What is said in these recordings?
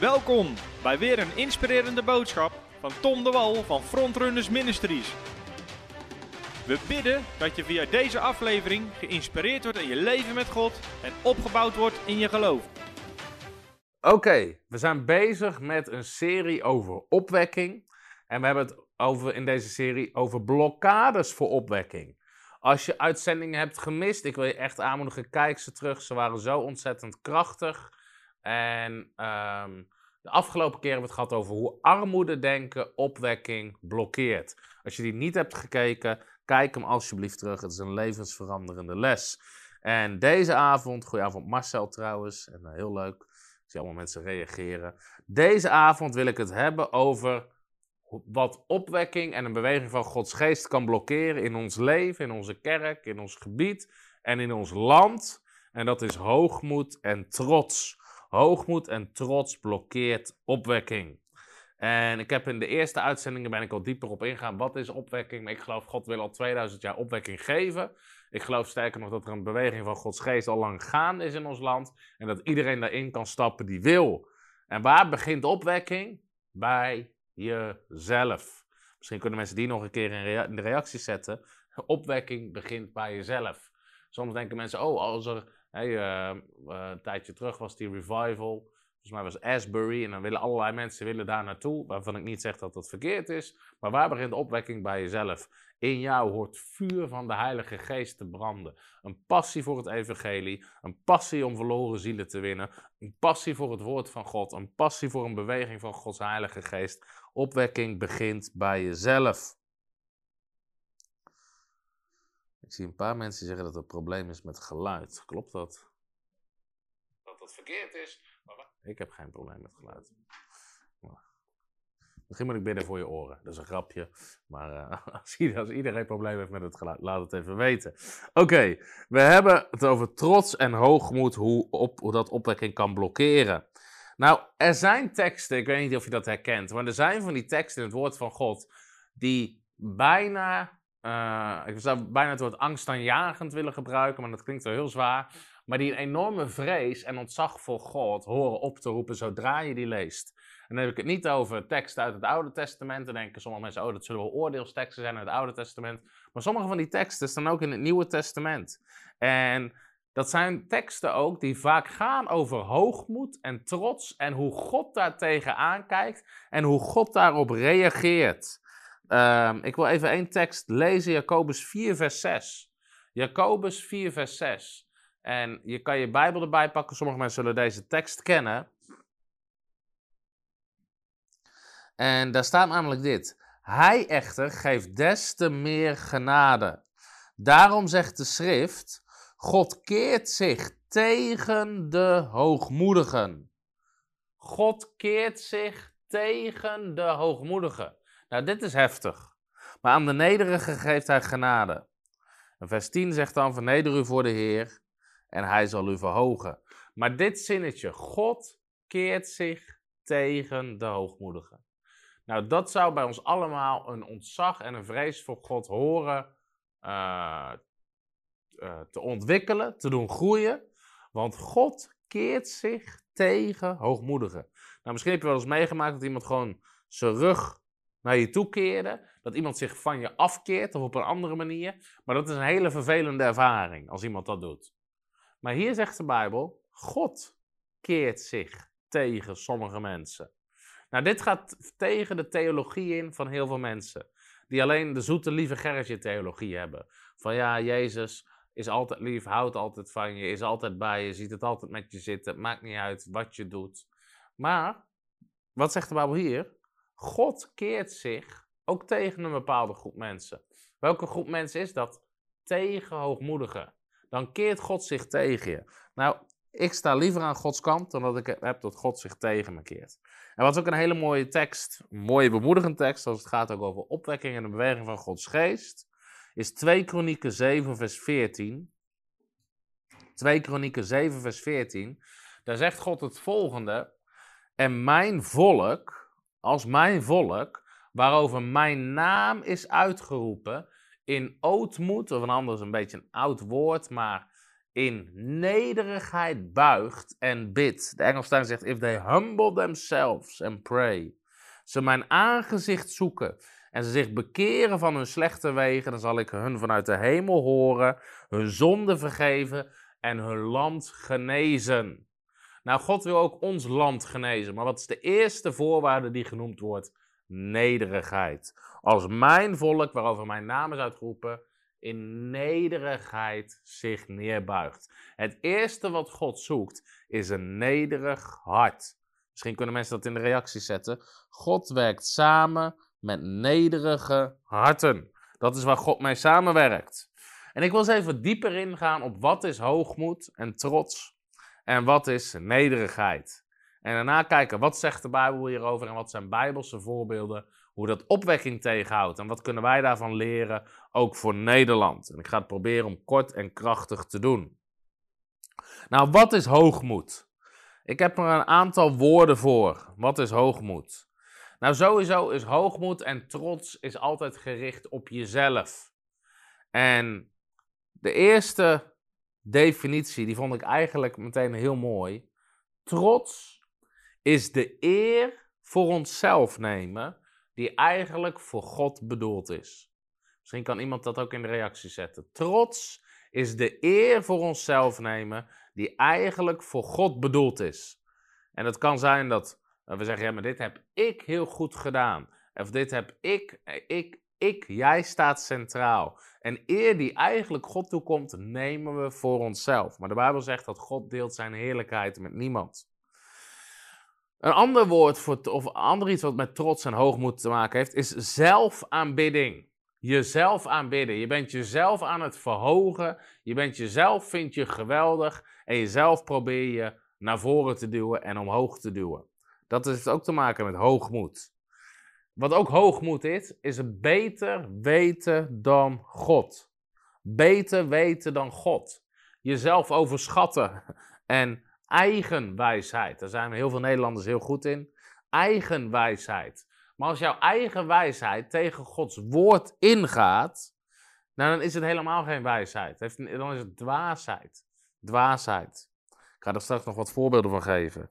Welkom bij weer een inspirerende boodschap van Tom de Wal van Frontrunners Ministries. We bidden dat je via deze aflevering geïnspireerd wordt in je leven met God en opgebouwd wordt in je geloof. Oké, we zijn bezig met een serie over opwekking. En we hebben het over, in deze serie over blokkades voor opwekking. Als je uitzendingen hebt gemist, ik wil je echt aanmoedigen, kijk ze terug. Ze waren zo ontzettend krachtig. En ehm, de afgelopen keer hebben we het gehad over hoe armoede denken opwekking blokkeert. Als je die niet hebt gekeken, kijk hem alsjeblieft terug. Het is een levensveranderende les. En deze avond, goedenavond Marcel trouwens, en uh, heel leuk, ik zie allemaal mensen reageren. Deze avond wil ik het hebben over wat opwekking en een beweging van Gods geest kan blokkeren in ons leven, in onze kerk, in ons gebied en in ons land. En dat is hoogmoed en trots. Hoogmoed en trots blokkeert opwekking. En ik heb in de eerste uitzendingen ben ik al dieper op ingegaan. Wat is opwekking? Maar ik geloof God wil al 2000 jaar opwekking geven. Ik geloof sterker nog dat er een beweging van Gods geest al lang gaande is in ons land. En dat iedereen daarin kan stappen die wil. En waar begint opwekking? Bij jezelf. Misschien kunnen mensen die nog een keer in, de reactie zetten. Opwekking begint bij jezelf. Soms denken mensen, oh, als er Uh, uh, een tijdje terug was die revival. Volgens mij was Asbury. En dan willen allerlei mensen willen daar naartoe. Waarvan ik niet zeg dat dat verkeerd is. Maar waar begint de opwekking bij jezelf? In jou hoort vuur van de Heilige Geest te branden. Een passie voor het evangelie. Een passie om verloren zielen te winnen. Een passie voor het woord van God. Een passie voor een beweging van Gods Heilige Geest. Opwekking begint bij jezelf. Ik zie een paar mensen zeggen dat er een probleem is met geluid. Klopt dat? Dat dat verkeerd is? Ik heb geen probleem met geluid. Misschien moet ik bidden voor je oren. Dat is een grapje. Maar uh, als, iedereen, probleem heeft met het geluid, laat het even weten. Oké, we hebben het over trots en hoogmoed, hoe, op, hoe dat opwekking kan blokkeren. Nou, er zijn teksten, ik weet niet of je dat herkent, maar er zijn van die teksten in het woord van God die bijna uh, ik zou bijna het woord angstaanjagend willen gebruiken, maar dat klinkt wel heel zwaar. Maar die enorme vrees en ontzag voor God horen op te roepen zodra je die leest. En dan heb ik het niet over teksten uit het Oude Testament. Dan denken sommige mensen, oh, dat zullen wel oordeelsteksten zijn uit het Oude Testament. Maar sommige van die teksten staan ook in het Nieuwe Testament. En dat zijn teksten ook die vaak gaan over hoogmoed en trots en hoe God daar tegenaan kijkt en hoe God daarop reageert. Um, ik wil even één tekst lezen, Jacobus 4, vers 6. Jacobus 4, vers 6. En je kan je Bijbel erbij pakken, sommige mensen zullen deze tekst kennen. En daar staat namelijk dit. Hij echter geeft des te meer genade. Daarom zegt de schrift, God keert zich tegen de hoogmoedigen. God keert zich tegen de hoogmoedigen. Nou, dit is heftig. Maar aan de nederige geeft hij genade. En vers 10 zegt dan: Verneder u voor de Heer en hij zal u verhogen. Maar dit zinnetje: God keert zich tegen de hoogmoedigen. Nou, dat zou bij ons allemaal een ontzag en een vrees voor God horen uh, uh, te ontwikkelen, te doen groeien. Want God keert zich tegen hoogmoedigen. Nou, misschien heb je wel eens meegemaakt dat iemand gewoon zijn rug naar je toe dat iemand zich van je afkeert of op een andere manier. Maar dat is een hele vervelende ervaring als iemand dat doet. Maar hier zegt de Bijbel, God keert zich tegen sommige mensen. Nou, dit gaat tegen de theologie in van heel veel mensen. Die alleen de zoete lieve Gerritje theologie hebben. Van ja, Jezus is altijd lief, houdt altijd van je, is altijd bij je, ziet het altijd met je zitten. Maakt niet uit wat je doet. Maar, wat zegt de Bijbel hier? God keert zich ook tegen een bepaalde groep mensen. Welke groep mensen is dat? Tegen hoogmoedigen. Dan keert God zich tegen je. Nou, ik sta liever aan Gods kant dan dat ik heb dat God zich tegen me keert. En wat ook een hele mooie tekst, een mooie bemoedigende tekst, als het gaat ook over opwekking en de beweging van Gods geest, is 2 Kronieken 7 vers 14. 2 Kronieken 7 vers 14. Daar zegt God het volgende. En mijn volk, als mijn volk, waarover mijn naam is uitgeroepen, in ootmoed, of een anders een beetje een oud woord, maar in nederigheid buigt en bidt. De Engelstein zegt, if they humble themselves and pray. Ze mijn aangezicht zoeken en ze zich bekeren van hun slechte wegen, dan zal ik hun vanuit de hemel horen, hun zonde vergeven en hun land genezen. Nou, God wil ook ons land genezen, maar wat is de eerste voorwaarde die genoemd wordt? Nederigheid. Als mijn volk, waarover mijn naam is uitgeroepen, in nederigheid zich neerbuigt. Het eerste wat God zoekt is een nederig hart. Misschien kunnen mensen dat in de reactie zetten. God werkt samen met nederige harten. Dat is waar God mee samenwerkt. En ik wil eens even dieper ingaan op wat is hoogmoed en trots en wat is nederigheid. En daarna kijken wat zegt de Bijbel hierover en wat zijn bijbelse voorbeelden, hoe dat opwekking tegenhoudt en wat kunnen wij daarvan leren, ook voor Nederland. En ik ga het proberen om kort en krachtig te doen. Nou, wat is hoogmoed? Ik heb er een aantal woorden voor. Wat is hoogmoed? Nou, sowieso is hoogmoed en trots is altijd gericht op jezelf. En de eerste definitie, die vond ik eigenlijk meteen heel mooi. Trots is de eer voor onszelf nemen, die eigenlijk voor God bedoeld is. Misschien kan iemand dat ook in de reactie zetten. Trots is de eer voor onszelf nemen, die eigenlijk voor God bedoeld is. En het kan zijn dat we zeggen, ja, maar dit heb ik heel goed gedaan. Of dit heb ik, ik, ik, jij staat centraal. En eer die eigenlijk God toekomt, nemen we voor onszelf. Maar de Bijbel zegt dat God deelt zijn heerlijkheid met niemand. Een ander woord voor, of ander iets wat met trots en hoogmoed te maken heeft, is zelfaanbidding. Jezelf aanbidden. Je bent jezelf aan het verhogen. Je bent jezelf, vind je geweldig. En jezelf probeer je naar voren te duwen en omhoog te duwen. Dat heeft ook te maken met hoogmoed. Wat ook hoogmoed is, is het beter weten dan God. Beter weten dan God. Jezelf overschatten en eigen wijsheid. Daar zijn heel veel Nederlanders heel goed in. Eigen wijsheid. Maar als jouw eigen wijsheid tegen Gods woord ingaat, nou, dan is het helemaal geen wijsheid. Dan is het dwaasheid. Dwaasheid. Ik ga er straks nog wat voorbeelden van geven.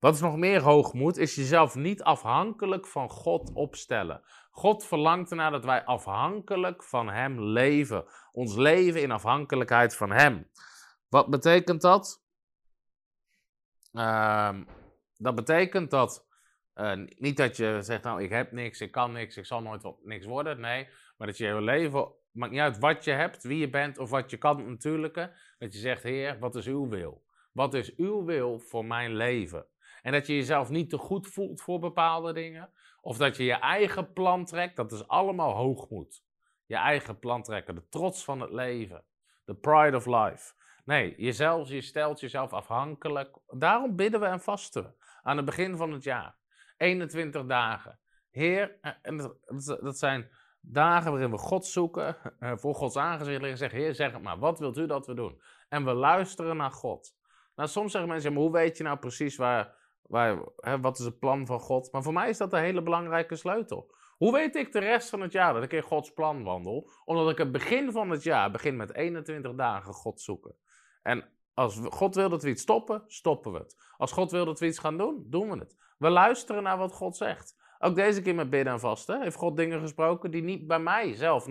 Wat is nog meer hoogmoed, is jezelf niet afhankelijk van God opstellen. God verlangt ernaar dat wij afhankelijk van Hem leven. Ons leven in afhankelijkheid van Hem. Wat betekent dat? Uh, dat betekent dat uh, niet dat je zegt, nou ik heb niks, ik kan niks, ik zal nooit niks worden. Nee, maar dat je je leven, maakt niet uit wat je hebt, wie je bent of wat je kan, natuurlijke. Dat je zegt, Heer, wat is uw wil? Wat is uw wil voor mijn leven? En dat je jezelf niet te goed voelt voor bepaalde dingen. Of dat je je eigen plan trekt. Dat is allemaal hoogmoed. Je eigen plan trekken. De trots van het leven. De pride of life. Nee, jezelf, je stelt jezelf afhankelijk. Daarom bidden we en vasten we. Aan het begin van het jaar. 21 dagen. Heer, eh, en dat zijn dagen waarin we God zoeken, eh, voor Gods aangezicht liggen en zeggen, Heer, zeg het maar, wat wilt u dat we doen? En we luisteren naar God. Nou, soms zeggen mensen, maar hoe weet je nou precies waar, hè, wat is het plan van God? Maar voor mij is dat een hele belangrijke sleutel. Hoe weet ik de rest van het jaar dat ik in Gods plan wandel? Omdat ik het begin van het jaar begin met 21 dagen God zoeken. En als God wil dat we iets stoppen, stoppen we het. Als God wil dat we iets gaan doen, doen we het. We luisteren naar wat God zegt. Ook deze keer met bidden en vasten heeft God dingen gesproken die niet bij mij zelf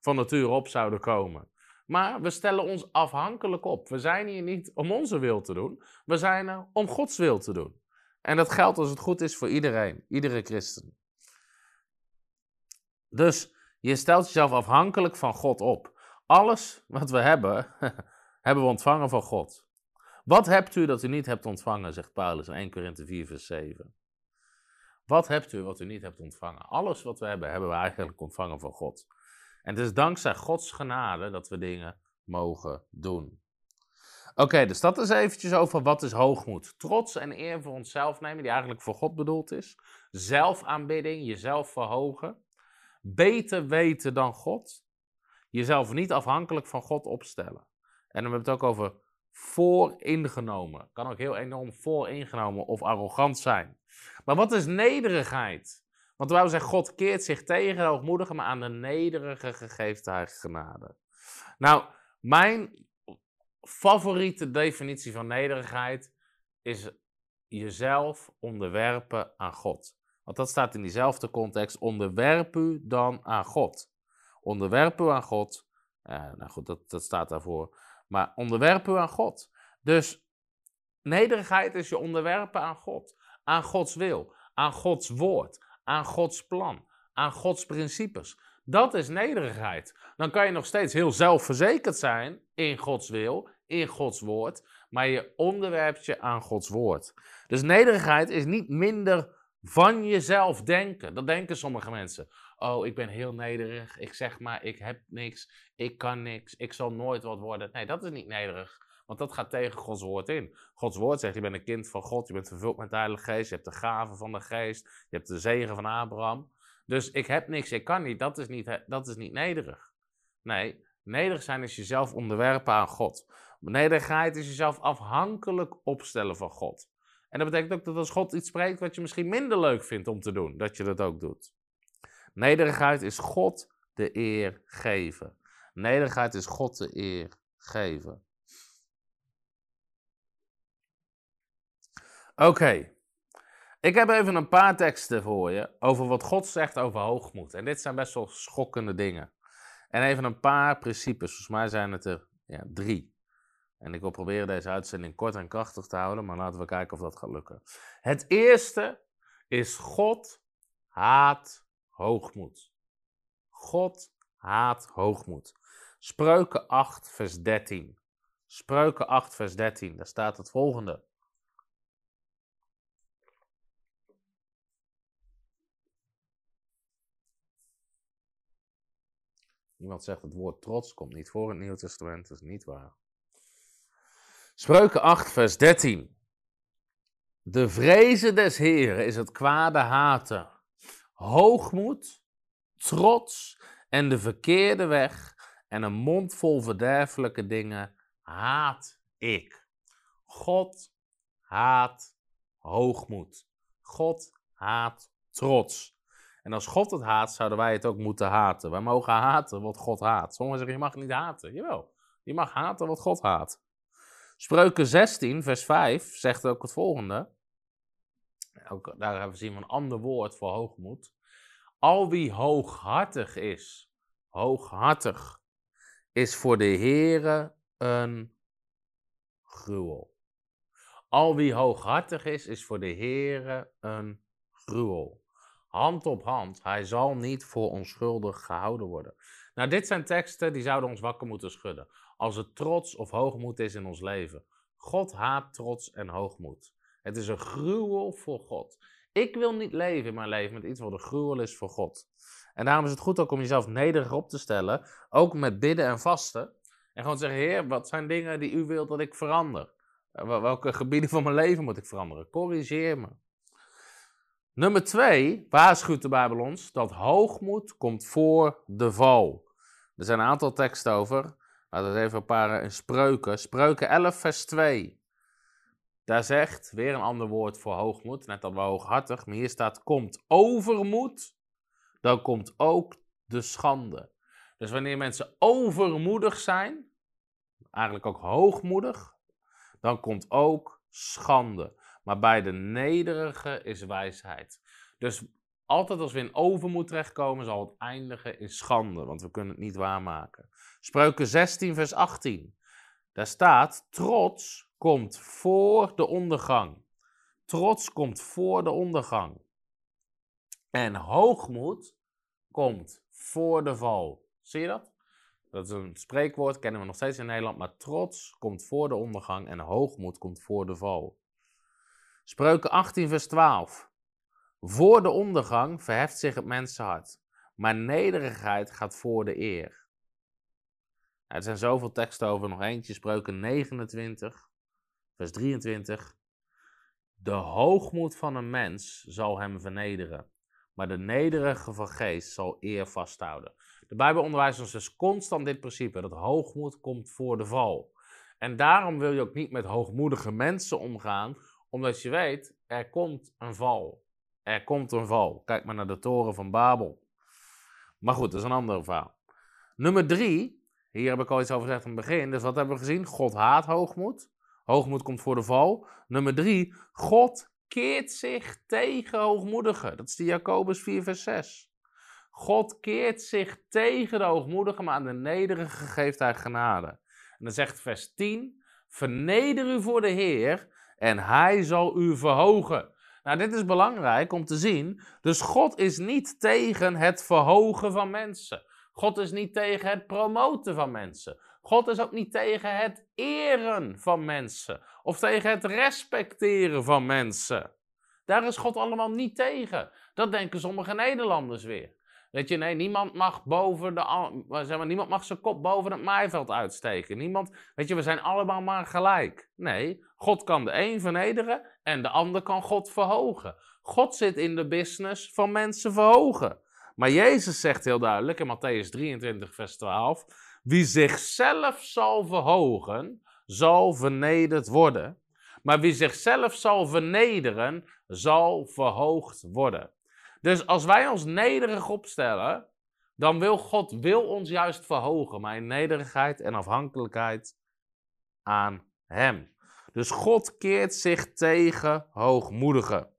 van nature op zouden komen. Maar we stellen ons afhankelijk op. We zijn hier niet om onze wil te doen. We zijn er om Gods wil te doen. En dat geldt als het goed is voor iedereen, iedere christen. Dus je stelt jezelf afhankelijk van God op. Alles wat we hebben, hebben we ontvangen van God. Wat hebt u dat u niet hebt ontvangen, zegt Paulus in 1 Korinthe 4, vers 7. Wat hebt u wat u niet hebt ontvangen? Alles wat we hebben, hebben we eigenlijk ontvangen van God. En het is dankzij Gods genade dat we dingen mogen doen. Oké, dus dat is eventjes over wat is hoogmoed. Trots en eer voor onszelf nemen, die eigenlijk voor God bedoeld is. Zelfaanbidding, jezelf verhogen. Beter weten dan God. Jezelf niet afhankelijk van God opstellen. En dan hebben we het ook over vooringenomen. Kan ook heel enorm vooringenomen of arrogant zijn. Maar wat is nederigheid? Want de Bijbel zegt, God keert zich tegen de hoogmoedigen, maar aan de nederige gegeeft hij genade. Nou, mijn favoriete definitie van nederigheid is jezelf onderwerpen aan God. Want dat staat in diezelfde context. Onderwerp u dan aan God. Onderwerp u aan God. Uh, nou goed, dat, dat staat daarvoor. Maar onderwerp u aan God. Dus nederigheid is je onderwerpen aan God. Aan Gods wil. Aan Gods woord. Aan Gods plan. Aan Gods principes. Dat is nederigheid. Dan kan je nog steeds heel zelfverzekerd zijn in Gods wil, in Gods woord, maar je onderwerpt je aan Gods woord. Dus nederigheid is niet minder van jezelf denken. Dat denken sommige mensen. Oh, ik ben heel nederig. Ik zeg maar, ik heb niks. Ik kan niks. Ik zal nooit wat worden. Nee, dat is niet nederig. Want dat gaat tegen Gods woord in. Gods woord zegt, je bent een kind van God. Je bent vervuld met de Heilige Geest. Je hebt de gaven van de Geest. Je hebt de zegen van Abraham. Dus ik heb niks, ik kan niet. Dat is niet, dat is niet nederig. Nee, nederig zijn is jezelf onderwerpen aan God. Nederigheid is jezelf afhankelijk opstellen van God. En dat betekent ook dat als God iets spreekt wat je misschien minder leuk vindt om te doen, dat je dat ook doet. Nederigheid is God de eer geven. Nederigheid is God de eer geven. Oké, ik heb even een paar teksten voor je over wat God zegt over hoogmoed. En dit zijn best wel schokkende dingen. En even een paar principes. Volgens mij zijn het er ja, drie. En ik wil proberen deze uitzending kort en krachtig te houden, maar laten we kijken of dat gaat lukken. Het eerste is God haat hoogmoed. God haat hoogmoed. Spreuken 8, vers 13. Spreuken 8, vers 13. Daar staat het volgende. Iemand zegt het woord trots komt niet voor in het Nieuwe Testament. Dat is niet waar. Spreuken 8, vers 13. De vrezen des Heren is het kwade haten. Hoogmoed, trots en de verkeerde weg en een mond vol verderfelijke dingen haat ik. God haat hoogmoed. God haat trots. En als God het haat, zouden wij het ook moeten haten. Wij mogen haten wat God haat. Sommigen zeggen, je mag niet haten. Jawel, je mag haten wat God haat. Spreuken 16, vers 5 zegt ook het volgende. Ook, daar hebben we zien een ander woord voor hoogmoed. Al wie hooghartig is, hooghartig, is voor de Heere een gruwel. Al wie hooghartig is, is voor de Heere een gruwel hand op hand. Hij zal niet voor onschuldig gehouden worden. Nou, dit zijn teksten die zouden ons wakker moeten schudden. Als het trots of hoogmoed is in ons leven. God haat trots en hoogmoed. Het is een gruwel voor God. Ik wil niet leven in mijn leven met iets wat een gruwel is voor God. En daarom is het goed ook om jezelf nederig op te stellen. Ook met bidden en vasten. En gewoon zeggen, Heer, wat zijn dingen die u wilt dat ik verander? Welke gebieden van mijn leven moet ik veranderen? Corrigeer me. Nummer twee waarschuwt de Bijbel ons dat hoogmoed komt voor de val. Er zijn een aantal teksten over. Laten we even een paar in spreuken. Spreuken 11, vers 2. Daar zegt, weer een ander woord voor hoogmoed, net al wel hooghartig, maar hier staat, komt overmoed, dan komt ook de schande. Dus wanneer mensen overmoedig zijn, eigenlijk ook hoogmoedig, dan komt ook schande. Maar bij de nederige is wijsheid. Dus altijd als we in overmoed terechtkomen, zal het eindigen in schande, want we kunnen het niet waarmaken. Spreuken 16, vers 18. Daar staat: trots komt voor de ondergang. Trots komt voor de ondergang. En hoogmoed komt voor de val. Zie je dat? Dat is een spreekwoord, kennen we nog steeds in Nederland. Maar trots komt voor de ondergang en hoogmoed komt voor de val. Spreuken 18, vers 12. Voor de ondergang verheft zich het mensenhart, maar nederigheid gaat voor de eer. Er zijn zoveel teksten over, nog eentje, Spreuken 29, vers 23. De hoogmoed van een mens zal hem vernederen, maar de nederige van geest zal eer vasthouden. De Bijbel onderwijst ons dus constant dit principe, dat hoogmoed komt voor de val. En daarom wil je ook niet met hoogmoedige mensen omgaan, omdat je weet, er komt een val. Er komt een val. Kijk maar naar de toren van Babel. Maar goed, dat is een ander verhaal. Nummer drie Hier heb ik al iets over gezegd in het begin. Dus wat hebben we gezien? God haat hoogmoed. Hoogmoed komt voor de val. Nummer drie, God keert zich tegen hoogmoedigen. Dat is de Jacobus 4, vers 6. God keert zich tegen de hoogmoedigen, maar aan de nederige geeft hij genade. En dan zegt vers 10, verneder u voor de Heer en hij zal u verhogen. Nou, dit is belangrijk om te zien. Dus God is niet tegen het verhogen van mensen. God is niet tegen het promoten van mensen. God is ook niet tegen het eren van mensen. Of tegen het respecteren van mensen. Daar is God allemaal niet tegen. Dat denken sommige Nederlanders weer. Weet je, nee, niemand mag, boven de, zeg maar, niemand mag zijn kop boven het maaiveld uitsteken. Niemand, weet je, we zijn allemaal maar gelijk. Nee, God kan de een vernederen en de ander kan God verhogen. God zit in de business van mensen verhogen. Maar Jezus zegt heel duidelijk in Matthäus 23, vers 12: Wie zichzelf zal verhogen, zal vernederd worden. Maar wie zichzelf zal vernederen, zal verhoogd worden. Dus als wij ons nederig opstellen, dan wil God wil ons juist verhogen, maar in nederigheid en afhankelijkheid aan Hem. Dus God keert zich tegen hoogmoedigen.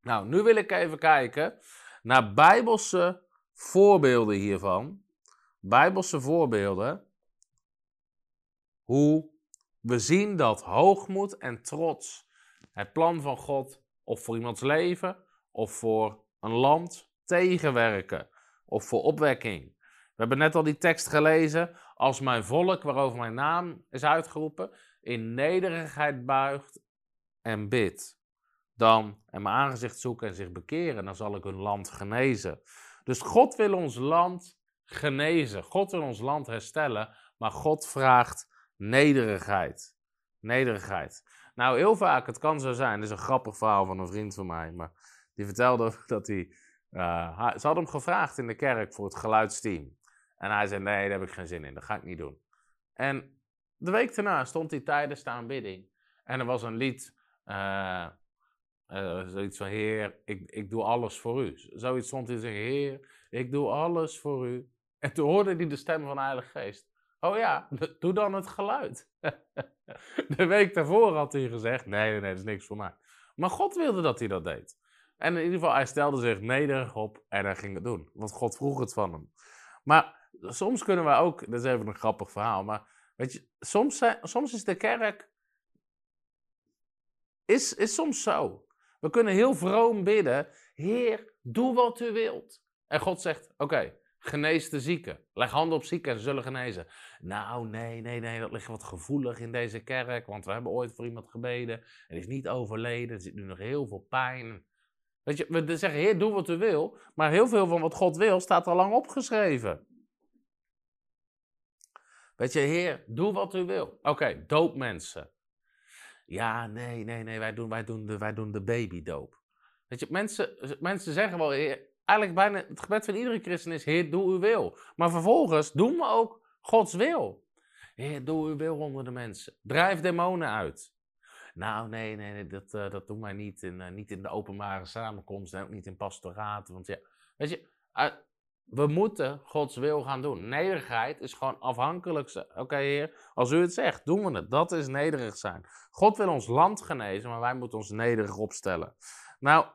Nou, nu wil ik even kijken naar bijbelse voorbeelden hiervan. Bijbelse voorbeelden. Hoe we zien dat hoogmoed en trots het plan van God of voor iemands leven of voor een land tegenwerken of voor opwekking. We hebben net al die tekst gelezen. Als mijn volk, waarover mijn naam is uitgeroepen, in nederigheid buigt en bidt, dan en mijn aangezicht zoeken en zich bekeren, dan zal ik hun land genezen. Dus God wil ons land genezen. God wil ons land herstellen, maar God vraagt nederigheid. Nederigheid. Nou, heel vaak, het kan zo zijn, dit is een grappig verhaal van een vriend van mij, maar die vertelde dat hij, uh, ze hadden hem gevraagd in de kerk voor het geluidsteam. En hij zei, nee, daar heb ik geen zin in, dat ga ik niet doen. En de week daarna stond hij tijdens de aanbidding. En er was een lied, uh, uh, zoiets van, Heer, ik, ik doe alles voor u. Zoiets stond hij Heer, ik doe alles voor u. En toen hoorde hij de stem van de Heilige Geest. Oh ja, doe dan het geluid. de week daarvoor had hij gezegd, nee, nee, dat is niks voor mij. Maar God wilde dat hij dat deed. En in ieder geval, hij stelde zich nederig op en hij ging het doen. Want God vroeg het van hem. Maar soms kunnen we ook, dat is even een grappig verhaal, maar weet je, soms, soms is de kerk, is, is soms zo. We kunnen heel vroom bidden, Heer, doe wat u wilt. En God zegt, oké, genees de zieken. Leg handen op zieken en ze zullen genezen. Nou, nee, nee, nee, dat ligt wat gevoelig in deze kerk, want we hebben ooit voor iemand gebeden en is niet overleden, er zit nu nog heel veel pijn. Weet je, we zeggen, Heer, doe wat u wil. Maar heel veel van wat God wil staat al lang opgeschreven. Weet je, Heer, doe wat u wil. Oké, doop mensen. Ja, nee, nee, nee, wij doen, wij doen, de, wij doen de babydoop. Weet je, mensen, mensen zeggen wel, heer, eigenlijk bijna het gebed van iedere christen is, Heer, doe uw wil. Maar vervolgens doen we ook Gods wil. Heer, doe uw wil onder de mensen. Drijf demonen uit. Nou, nee, nee, nee dat, uh, dat doen wij niet in, uh, niet in de openbare samenkomst en ook niet in pastoraat. Want ja, weet je, uh, we moeten Gods wil gaan doen. Nederigheid is gewoon afhankelijk. Oké, Heer, als u het zegt, doen we het. Dat is nederig zijn. God wil ons land genezen, maar wij moeten ons nederig opstellen. Nou,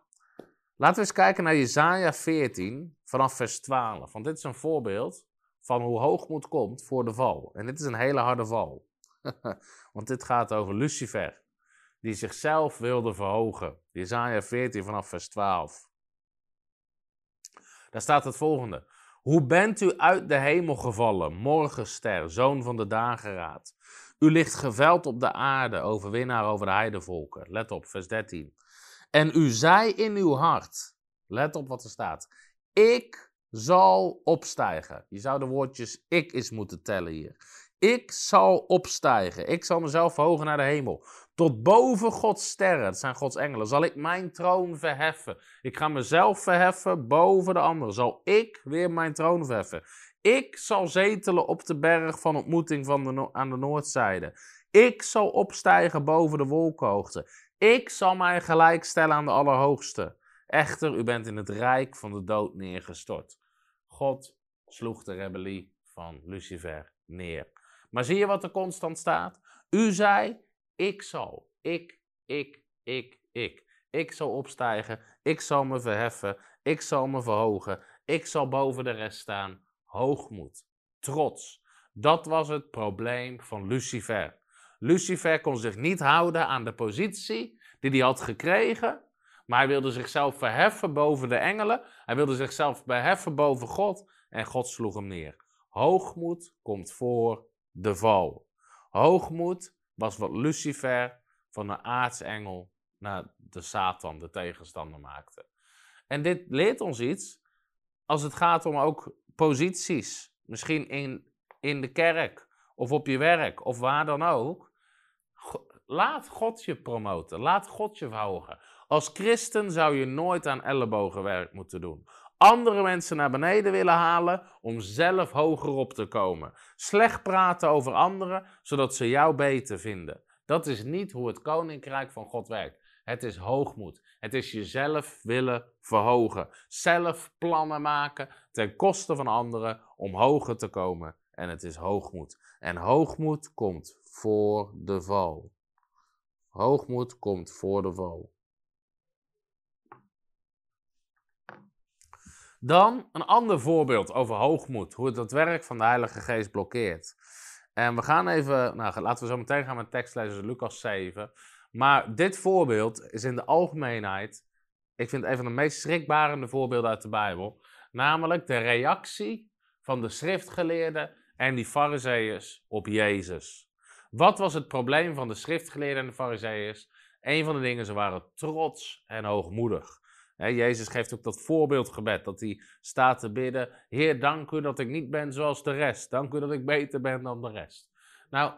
laten we eens kijken naar Jesaja 14 vanaf vers 12. Want dit is een voorbeeld van hoe hoogmoed komt voor de val. En dit is een hele harde val. Want dit gaat over Lucifer die zichzelf wilde verhogen. Jezaja 14 vanaf vers 12. Daar staat het volgende. Hoe bent u uit de hemel gevallen, morgenster, zoon van de dageraad? U ligt geveld op de aarde, overwinnaar over de heidevolken. Let op, vers 13. En u zei in uw hart, let op wat er staat, ik zal opstijgen. Je zou de woordjes ik eens moeten tellen hier. Ik zal opstijgen. Ik zal mezelf verhogen naar de hemel. Tot boven Gods sterren, dat zijn Gods engelen, zal ik mijn troon verheffen. Ik ga mezelf verheffen boven de anderen. Zal ik weer mijn troon verheffen. Ik zal zetelen op de berg van ontmoeting van de aan de noordzijde. Ik zal opstijgen boven de wolkenhoogte. Ik zal mij gelijkstellen aan de Allerhoogste. Echter, u bent in het rijk van de dood neergestort. God sloeg de rebellie van Lucifer neer. Maar zie je wat er constant staat? U zei, ik zal, ik, ik, ik, ik. Ik zal opstijgen, ik zal me verheffen, ik zal me verhogen, ik zal boven de rest staan. Hoogmoed, trots. Dat was het probleem van Lucifer. Lucifer kon zich niet houden aan de positie die hij had gekregen, maar hij wilde zichzelf verheffen boven de engelen. Hij wilde zichzelf verheffen boven God en God sloeg hem neer. Hoogmoed komt voor de val. Hoogmoed was wat Lucifer van een aartsengel naar de Satan, de tegenstander, maakte. En dit leert ons iets als het gaat om ook posities. Misschien in, in de kerk of op je werk of waar dan ook. Laat God je promoten. Laat God je verhogen. Als christen zou je nooit aan ellebogenwerk moeten doen. Andere mensen naar beneden willen halen om zelf hoger op te komen. Slecht praten over anderen zodat ze jou beter vinden. Dat is niet hoe het koninkrijk van God werkt. Het is hoogmoed. Het is jezelf willen verhogen. Zelf plannen maken ten koste van anderen om hoger te komen. En het is hoogmoed. En hoogmoed komt voor de val. Hoogmoed komt voor de val. Dan een ander voorbeeld over hoogmoed, hoe het het werk van de Heilige Geest blokkeert. En we gaan even, nou, laten we zo meteen gaan met tekst lezen, Lucas 7. Maar dit voorbeeld is in de algemeenheid, ik vind een van de meest schrikbarende voorbeelden uit de Bijbel. Namelijk de reactie van de schriftgeleerden en die fariseeërs op Jezus. Wat was het probleem van de schriftgeleerden en de fariseeërs? Een van de dingen, ze waren trots en hoogmoedig. Jezus geeft ook dat voorbeeldgebed, dat hij staat te bidden. Heer, dank u dat ik niet ben zoals de rest. Dank u dat ik beter ben dan de rest. Nou,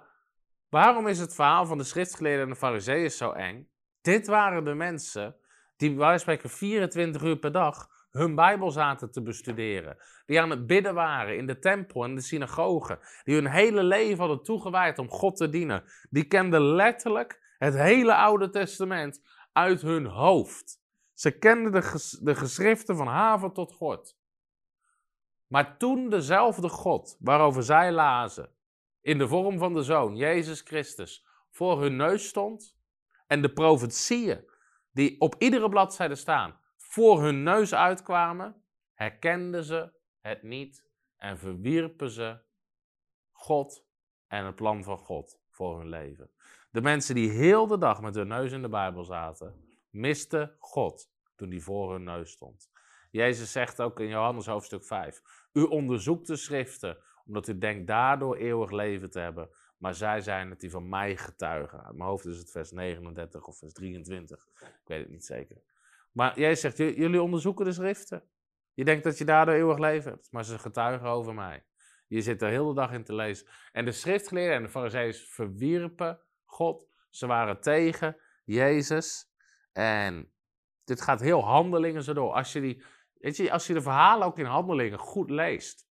waarom is het verhaal van de schriftgeleerden en de fariseeën zo eng? Dit waren de mensen die, wij spreken, 24 uur per dag hun Bijbel zaten te bestuderen. Die aan het bidden waren in de tempel en de synagogen. Die hun hele leven hadden toegewijd om God te dienen. Die kenden letterlijk het hele Oude Testament uit hun hoofd. Ze kenden de, geschriften van haven tot God. Maar toen dezelfde God, waarover zij lazen, in de vorm van de Zoon, Jezus Christus, voor hun neus stond, en de profetieën die op iedere bladzijde staan, voor hun neus uitkwamen, herkenden ze het niet en verwierpen ze God en het plan van God voor hun leven. De mensen die heel de dag met hun neus in de Bijbel zaten, misten God toen hij voor hun neus stond. Jezus zegt ook in Johannes hoofdstuk 5: U onderzoekt de schriften, omdat u denkt daardoor eeuwig leven te hebben. Maar zij zijn het die van mij getuigen. Uit mijn hoofd is het vers 39 of vers 23. Ik weet het niet zeker. Maar Jezus zegt: Jullie onderzoeken de schriften. Je denkt dat je daardoor eeuwig leven hebt, maar ze getuigen over mij. Je zit er heel de dag in te lezen. En de schriftgeleerden en de fariseeën verwierpen God. Ze waren tegen Jezus. En dit gaat heel handelingen zo door. Als je, die, weet je, als je de verhalen ook in handelingen goed leest.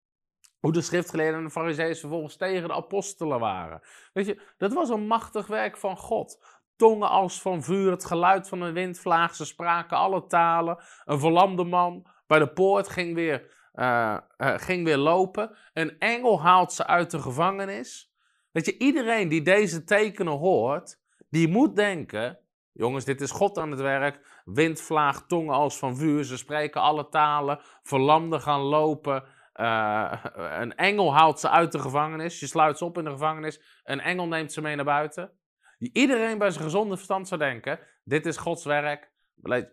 Hoe de schriftgeleerden en de fariseeën vervolgens tegen de apostelen waren. Weet je, dat was een machtig werk van God. Tongen als van vuur, het geluid van een windvlaag. Ze spraken alle talen. Een verlamde man bij de poort ging weer, uh, uh, ging weer lopen. Een engel haalt ze uit de gevangenis. Weet je, iedereen die deze tekenen hoort, die moet denken: Jongens, dit is God aan het werk. Windvlaag, tongen als van vuur. Ze spreken alle talen. Verlamden gaan lopen. Uh, een engel haalt ze uit de gevangenis. Je sluit ze op in de gevangenis. Een engel neemt ze mee naar buiten. Iedereen bij zijn gezonde verstand zou denken: dit is Gods werk.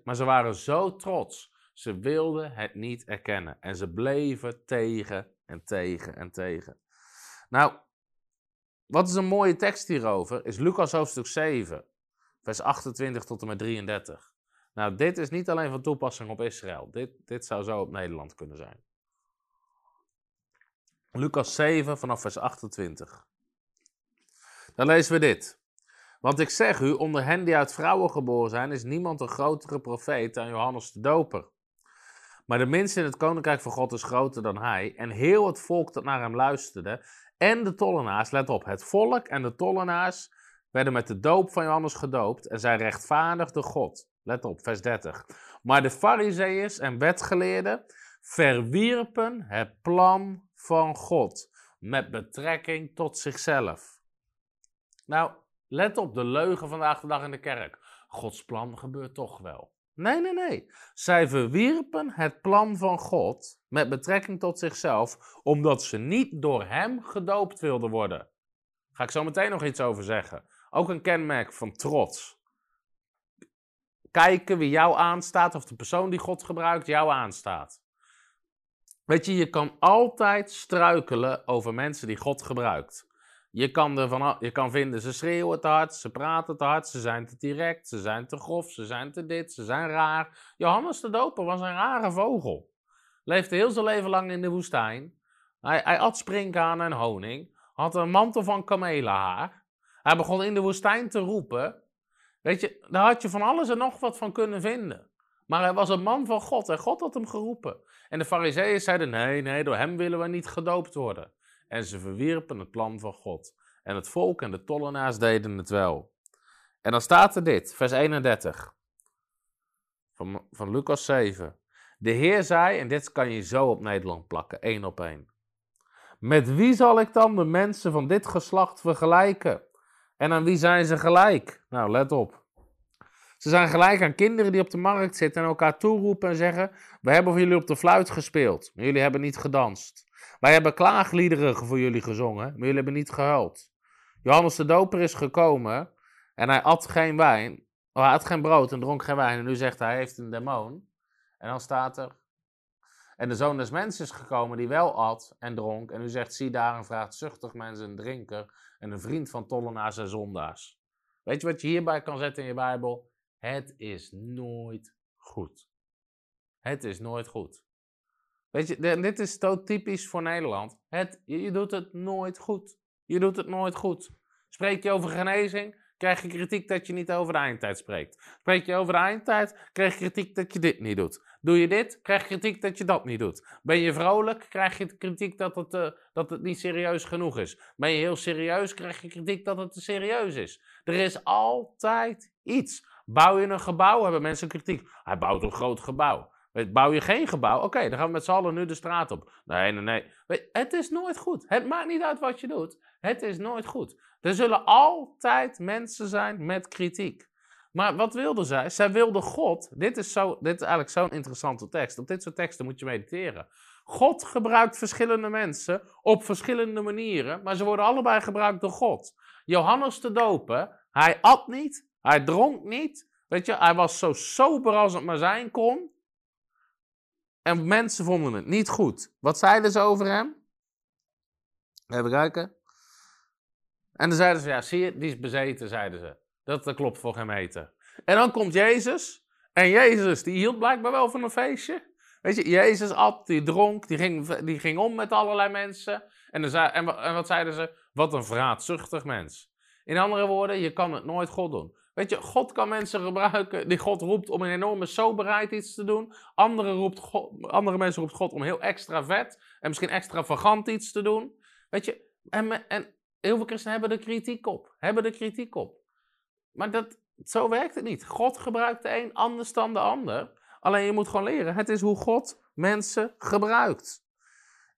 Maar ze waren zo trots. Ze wilden het niet erkennen. En ze bleven tegen en tegen en tegen. Nou, wat is een mooie tekst hierover? Is Lucas hoofdstuk 7 vers 28 tot en met 33. Nou, dit is niet alleen van toepassing op Israël. Dit, dit zou zo op Nederland kunnen zijn. Lucas 7 vanaf vers 28. Dan lezen we dit. Want ik zeg u, onder hen die uit vrouwen geboren zijn, is niemand een grotere profeet dan Johannes de Doper. Maar de minste in het koninkrijk van God is groter dan hij. En heel het volk dat naar hem luisterde. En de tollenaars, let op, het volk en de tollenaars werden met de doop van Johannes gedoopt en zij rechtvaardigden God. Let op, vers 30. Maar de fariseeërs en wetgeleerden verwierpen het plan van God, met betrekking tot zichzelf. Nou, let op de leugen vandaag de dag in de kerk. Gods plan gebeurt toch wel. Nee, nee, nee. Zij verwierpen het plan van God met betrekking tot zichzelf, omdat ze niet door Hem gedoopt wilden worden. Ga ik zo meteen nog iets over zeggen. Ook een kenmerk van trots. Kijken wie jou aanstaat, of de persoon die God gebruikt jou aanstaat. Weet je, je kan altijd struikelen over mensen die God gebruikt. Je kan, ervan, je kan vinden, ze schreeuwen te hard, ze praten te hard, ze zijn te direct, ze zijn te grof, ze zijn te dit, ze zijn raar. Johannes de Doper was een rare vogel. Leefde heel zijn leven lang in de woestijn. Hij, hij at sprinkhanen en honing. Had een mantel van kamelenhaar. Hij begon in de woestijn te roepen. Weet je, daar had je van alles en nog wat van kunnen vinden. Maar hij was een man van God en God had hem geroepen. En de fariseeën zeiden, nee, nee, door hem willen we niet gedoopt worden. En ze verwierpen het plan van God. En het volk en de tollenaars deden het wel. En dan staat er dit, vers 31 van, van Lucas 7. De Heer zei, en dit kan je zo op Nederland plakken, één op één. Met wie zal ik dan de mensen van dit geslacht vergelijken? En aan wie zijn ze gelijk? Nou, let op. Ze zijn gelijk aan kinderen die op de markt zitten en elkaar toeroepen en zeggen: We hebben voor jullie op de fluit gespeeld, maar jullie hebben niet gedanst. Wij hebben klaagliederen voor jullie gezongen, maar jullie hebben niet gehuild. Johannes de Doper is gekomen en hij at geen wijn, oh, hij had geen brood en dronk geen wijn. En nu zegt hij, hij heeft een demon. En dan staat er, en de zoon des mensen is gekomen die wel at en dronk. En u zegt, zie daar een vraagzuchtig mens, een drinker en een vriend van tollenaars en zondaars. Weet je wat je hierbij kan zetten in je Bijbel? Het is nooit goed. Het is nooit goed. Weet je, dit is zo typisch voor Nederland. Het, je doet het nooit goed. Je doet het nooit goed. Spreek je over genezing, krijg je kritiek dat je niet over de eindtijd spreekt. Spreek je over de eindtijd, krijg je kritiek dat je dit niet doet. Doe je dit, krijg je kritiek dat je dat niet doet. Ben je vrolijk, krijg je kritiek dat het, uh, dat het niet serieus genoeg is. Ben je heel serieus, krijg je kritiek dat het te serieus is. Er is altijd iets. Bouw je een gebouw, hebben mensen kritiek. Hij bouwt een groot gebouw. Bouw je geen gebouw? Oké, dan gaan we met z'n allen nu de straat op. Nee, nee, nee. het is nooit goed. Het maakt niet uit wat je doet. Het is nooit goed. Er zullen altijd mensen zijn met kritiek. Maar wat wilden zij? Zij wilden God. Dit is, zo, dit is eigenlijk zo'n interessante tekst. Op dit soort teksten moet je mediteren. God gebruikt verschillende mensen op verschillende manieren, maar ze worden allebei gebruikt door God. Johannes de Doper, hij at niet, hij dronk niet. Weet je, hij was zo sober als het maar zijn kon. En mensen vonden het niet goed. Wat zeiden ze over hem? Even kijken. En dan zeiden ze, ja, zie je, die is bezeten, zeiden ze. Dat, dat klopt voor geen meter. En dan komt Jezus. En Jezus, die hield blijkbaar wel van een feestje. Weet je, Jezus at, die dronk, die ging, die ging om met allerlei mensen. En, dan zei, en, en wat zeiden ze? Wat een vraatzuchtig mens. In andere woorden, je kan het nooit God doen. Weet je, God kan mensen gebruiken die God roept om een enorme soberheid iets te doen. Andere, roept God, andere mensen roept God om heel extra vet en misschien extravagant iets te doen. Weet je, en, en heel veel christenen hebben er kritiek op. Hebben er kritiek op. Maar dat, zo werkt het niet. God gebruikt de een anders dan de ander. Alleen je moet gewoon leren, het is hoe God mensen gebruikt.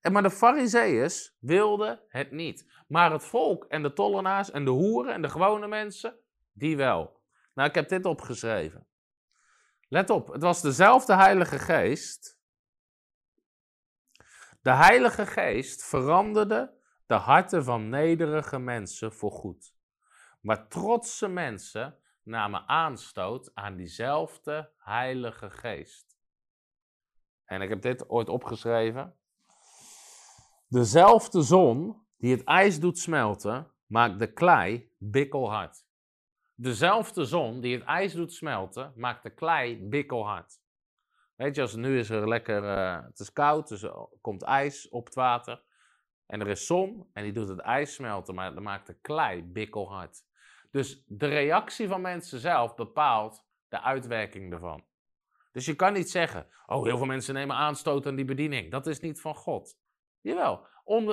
En maar de fariseeërs wilden het niet. Maar het volk en de tollenaars en de hoeren en de gewone mensen, die wel. Nou, ik heb dit opgeschreven. Let op, het was dezelfde Heilige Geest. De Heilige Geest veranderde de harten van nederige mensen voor goed. Maar trotse mensen namen aanstoot aan diezelfde Heilige Geest. En ik heb dit ooit opgeschreven. Dezelfde zon die het ijs doet smelten, maakt de klei bikkelhard. Dezelfde zon die het ijs doet smelten, maakt de klei bikkelhard. Weet je, als nu is er lekker, uh, het is koud, dus er komt ijs op het water. En er is zon en die doet het ijs smelten, maar dan maakt de klei bikkelhard. Dus de reactie van mensen zelf bepaalt de uitwerking ervan. Dus je kan niet zeggen, oh heel veel mensen nemen aanstoot aan die bediening. Dat is niet van God. Jawel,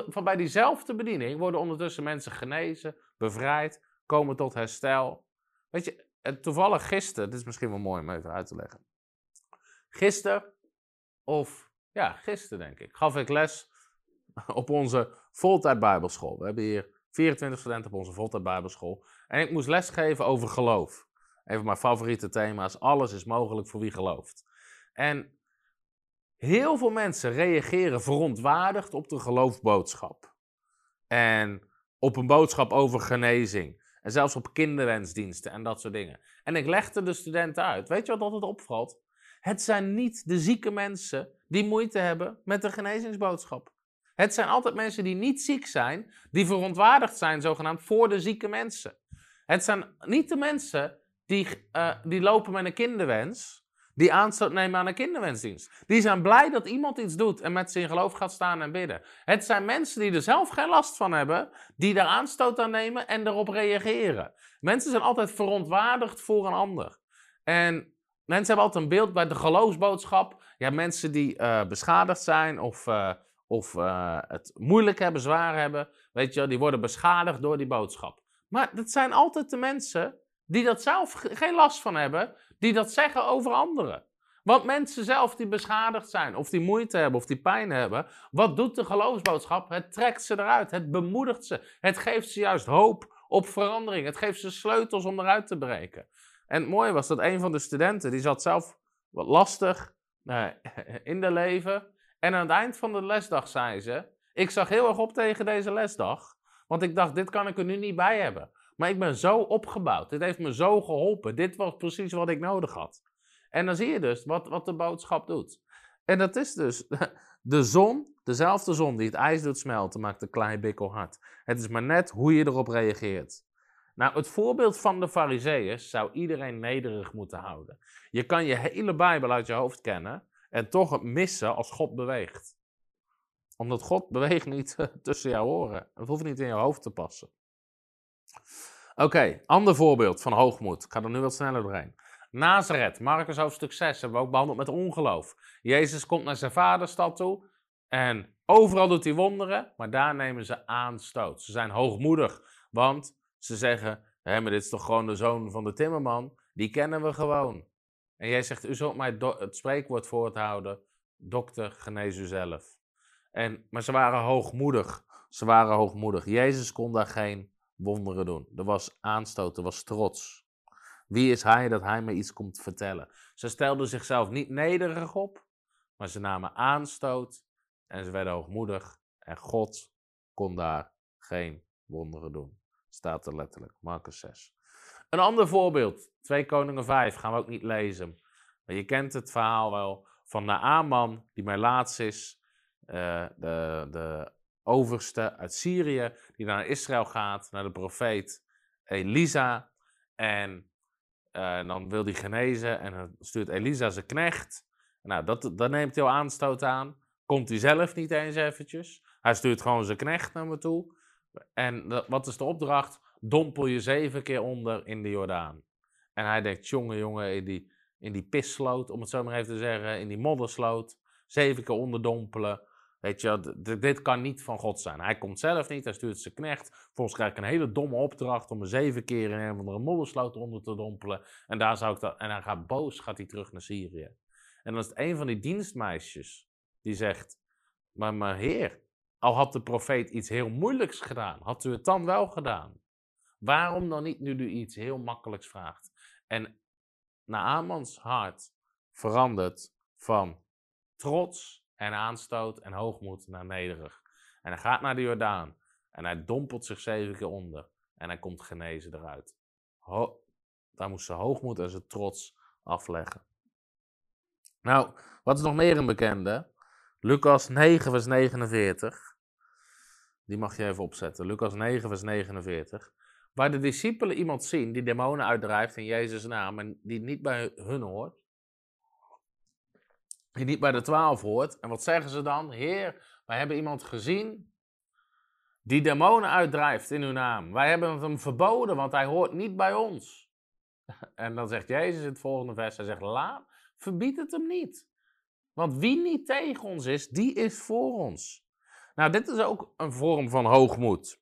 van bij diezelfde bediening worden ondertussen mensen genezen, bevrijd, komen tot herstel. Weet je, toevallig gisteren, dit is misschien wel mooi om even uit te leggen. Gisteren, of ja, gisteren denk ik, gaf ik les op onze voltijd Bijbelschool. We hebben hier 24 studenten op onze voltijd Bijbelschool. En ik moest lesgeven over geloof. Een van mijn favoriete thema's. Alles is mogelijk voor wie gelooft. En heel veel mensen reageren verontwaardigd op de geloofsboodschap. En op een boodschap over genezing. En zelfs op kinderwensdiensten en dat soort dingen. En ik legde de studenten uit. Weet je wat altijd opvalt? Het zijn niet de zieke mensen die moeite hebben met de genezingsboodschap. Het zijn altijd mensen die niet ziek zijn, die verontwaardigd zijn, zogenaamd, voor de zieke mensen. Het zijn niet de mensen die, uh, die lopen met een kinderwens, die aanstoot nemen aan een kinderwensdienst. Die zijn blij dat iemand iets doet en met zijn geloof gaat staan en bidden. Het zijn mensen die er zelf geen last van hebben, die daar aanstoot aan nemen en erop reageren. Mensen zijn altijd verontwaardigd voor een ander. En mensen hebben altijd een beeld bij de geloofsboodschap. Ja, mensen die uh, beschadigd zijn of, uh, of het moeilijk hebben, zwaar hebben, weet je, die worden beschadigd door die boodschap. Maar dat zijn altijd de mensen die dat zelf geen last van hebben, die dat zeggen over anderen. Want mensen zelf die beschadigd zijn, of die moeite hebben, of die pijn hebben, wat doet de geloofsboodschap? Het trekt ze eruit, het bemoedigt ze, het geeft ze juist hoop op verandering, het geeft ze sleutels om eruit te breken. En het mooie was dat een van de studenten, die zat zelf wat lastig in de leven. En aan het eind van de lesdag zei ze, ik zag heel erg op tegen deze lesdag, want ik dacht, dit kan ik er nu niet bij hebben. Maar ik ben zo opgebouwd. Dit heeft me zo geholpen. Dit was precies wat ik nodig had. En dan zie je dus wat, wat de boodschap doet. En dat is dus de zon, dezelfde zon die het ijs doet smelten, maakt een klein bikkel hard. Het is maar net hoe je erop reageert. Nou, het voorbeeld van de Farizeeërs zou iedereen nederig moeten houden. Je kan je hele Bijbel uit je hoofd kennen en toch het missen als God beweegt. Omdat God beweegt niet tussen jouw oren. Het hoeft niet in je hoofd te passen. Oké, ander voorbeeld van hoogmoed. Ik ga er nu wat sneller doorheen. Nazareth, Marcus hoofdstuk 6, hebben we ook behandeld met ongeloof. Jezus komt naar zijn vaderstad toe en overal doet hij wonderen, maar daar nemen ze aanstoot. Ze zijn hoogmoedig, want ze zeggen, hé, maar dit is toch gewoon de zoon van de timmerman? Die kennen we gewoon. En jij zegt, u zult mij het spreekwoord voorthouden, dokter, genees u zelf. En, maar ze waren hoogmoedig. Ze waren hoogmoedig. Jezus kon daar geen wonderen doen. Er was aanstoot, er was trots. Wie is hij dat hij me iets komt vertellen? Ze stelden zichzelf niet nederig op, maar ze namen aanstoot en ze werden hoogmoedig. En God kon daar geen wonderen doen. Staat er letterlijk, Marcus 6. Een ander voorbeeld, 2 Koningen 5, gaan we ook niet lezen. Maar je kent het verhaal wel van Naaman, die mijn laatst is. Uh, de, de overste uit Syrië, die naar Israël gaat, naar de profeet Elisa. En uh, dan wil hij genezen en dan stuurt Elisa zijn knecht. Nou, dat, dat neemt heel aanstoot aan. Komt hij zelf niet eens eventjes. Hij stuurt gewoon zijn knecht naar me toe. En wat is de opdracht? Dompel je zeven keer onder in de Jordaan. En hij denkt, jongen, jongen, in die, in die pissloot, om het zo maar even te zeggen, in die moddersloot. Zeven keer onderdompelen. Weet je, dit kan niet van God zijn. Hij komt zelf niet, hij stuurt zijn knecht. Volgens krijg ik een hele domme opdracht om me zeven keer in een of andere moddersloot onder te dompelen. En, daar zou ik dat, en hij gaat boos, gaat hij terug naar Syrië. En dan is het een van die dienstmeisjes die zegt, maar, maar heer, al had de profeet iets heel moeilijks gedaan, had u het dan wel gedaan? Waarom dan niet nu u iets heel makkelijks vraagt? En Naamans hart verandert van trots en aanstoot en hoogmoed naar nederig. En hij gaat naar de Jordaan en hij dompelt zich zeven keer onder en hij komt genezen eruit. Ho daar moest ze hoogmoed en zijn trots afleggen. Nou, wat is nog meer een bekende? Lucas 9, vers 49. Die mag je even opzetten. Lucas 9, vers 49. Waar de discipelen iemand zien die demonen uitdrijft in Jezus' naam en die niet bij hun hoort die niet bij de twaalf hoort. En wat zeggen ze dan? Heer, wij hebben iemand gezien die demonen uitdrijft in uw naam. Wij hebben hem verboden, want hij hoort niet bij ons. En dan zegt Jezus in het volgende vers, hij zegt, laat, verbied het hem niet. Want wie niet tegen ons is, die is voor ons. Nou, dit is ook een vorm van hoogmoed.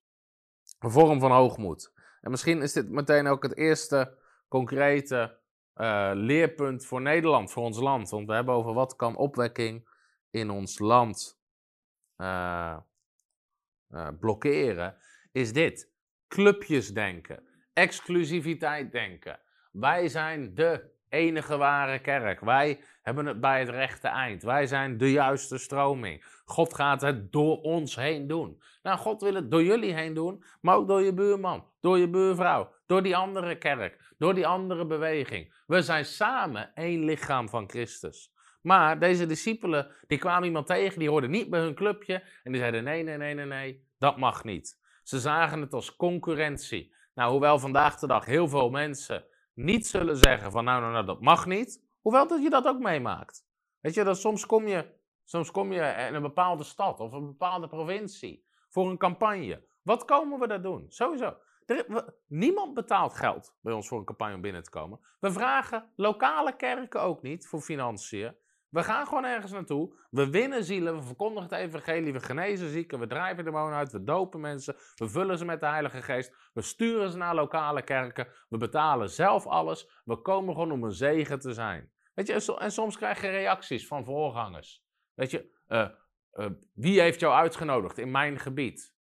Een vorm van hoogmoed. En misschien is dit meteen ook het eerste concrete uh, leerpunt voor Nederland, voor ons land. Want we hebben over wat kan opwekking in ons land uh, eh, blokkeren, is dit. Clubjes denken, exclusiviteit denken. Wij zijn de enige ware kerk. Wij hebben het bij het rechte eind. Wij zijn de juiste stroming. God gaat het door ons heen doen. Nou, God wil het door jullie heen doen, maar ook door je buurman, door je buurvrouw, door die andere kerk, door die andere beweging. We zijn samen één lichaam van Christus. Maar deze discipelen, die kwamen iemand tegen, die hoorden niet bij hun clubje en die zeiden nee, nee, nee, nee, nee, dat mag niet. Ze zagen het als concurrentie. Nou, hoewel vandaag de dag heel veel mensen niet zullen zeggen van nou, nou, nou, dat mag niet. Hoewel dat je dat ook meemaakt. Weet je, dat soms kom je, soms kom je in een bepaalde stad of een bepaalde provincie voor een campagne. Wat komen we daar doen? Sowieso. Er, niemand betaalt geld bij ons voor een campagne om binnen te komen. We vragen lokale kerken ook niet voor financiën. We gaan gewoon ergens naartoe. We winnen zielen. We verkondigen het evangelie. We genezen zieken. We drijven demonen uit. We dopen mensen. We vullen ze met de Heilige Geest. We sturen ze naar lokale kerken. We betalen zelf alles. We komen gewoon om een zegen te zijn. Weet je, en soms krijg je reacties van voorgangers. Weet je, uh, uh, wie heeft jou uitgenodigd in mijn gebied?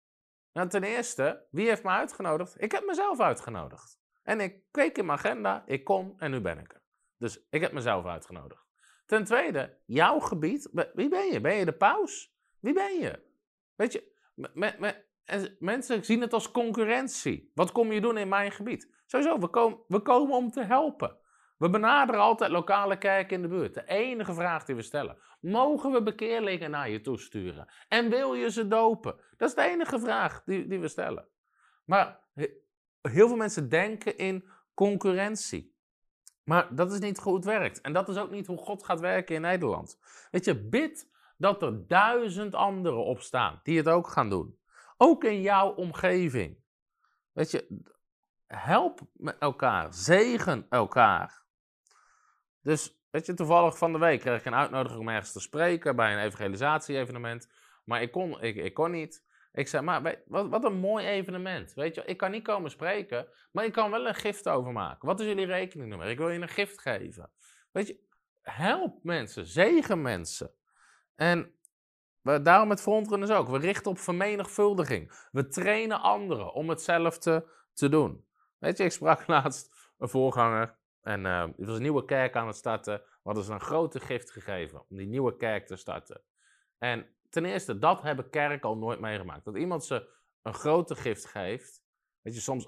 Nou, ten eerste, wie heeft me uitgenodigd? Ik heb mezelf uitgenodigd. En ik keek in mijn agenda, ik kon en nu ben ik er. Dus ik heb mezelf uitgenodigd. Ten tweede, jouw gebied, wie ben je? Ben je de paus? Wie ben je? Weet je, mensen zien het als concurrentie. Wat kom je doen in mijn gebied? Sowieso, we, we komen om te helpen. We benaderen altijd lokale kerken in de buurt. De enige vraag die we stellen. Mogen we bekeerlingen naar je toesturen? En wil je ze dopen? Dat is de enige vraag die, die we stellen. Maar heel veel mensen denken in concurrentie. Maar dat is niet hoe het werkt. En dat is ook niet hoe God gaat werken in Nederland. Weet je, bid dat er duizend anderen opstaan die het ook gaan doen. Ook in jouw omgeving. Weet je, help elkaar, zegen elkaar. Dus, weet je, toevallig van de week kreeg ik een uitnodiging om ergens te spreken bij een evangelisatie-evenement. Maar ik kon, ik, ik kon niet. Ik zei, maar wat, wat een mooi evenement. Weet je, ik kan niet komen spreken, maar ik kan wel een gift overmaken. Wat is jullie rekeningnummer? Ik wil je een gift geven. Weet je, help mensen, zegen mensen. En we, daarom het frontrunners ook. We richten op vermenigvuldiging. We trainen anderen om hetzelfde te doen. Weet je, ik sprak laatst een voorganger en uh, er was een nieuwe kerk aan het starten. We hadden ze een grote gift gegeven om die nieuwe kerk te starten. En ten eerste, dat hebben kerken al nooit meegemaakt. Dat iemand ze een grote gift geeft. Weet je, soms,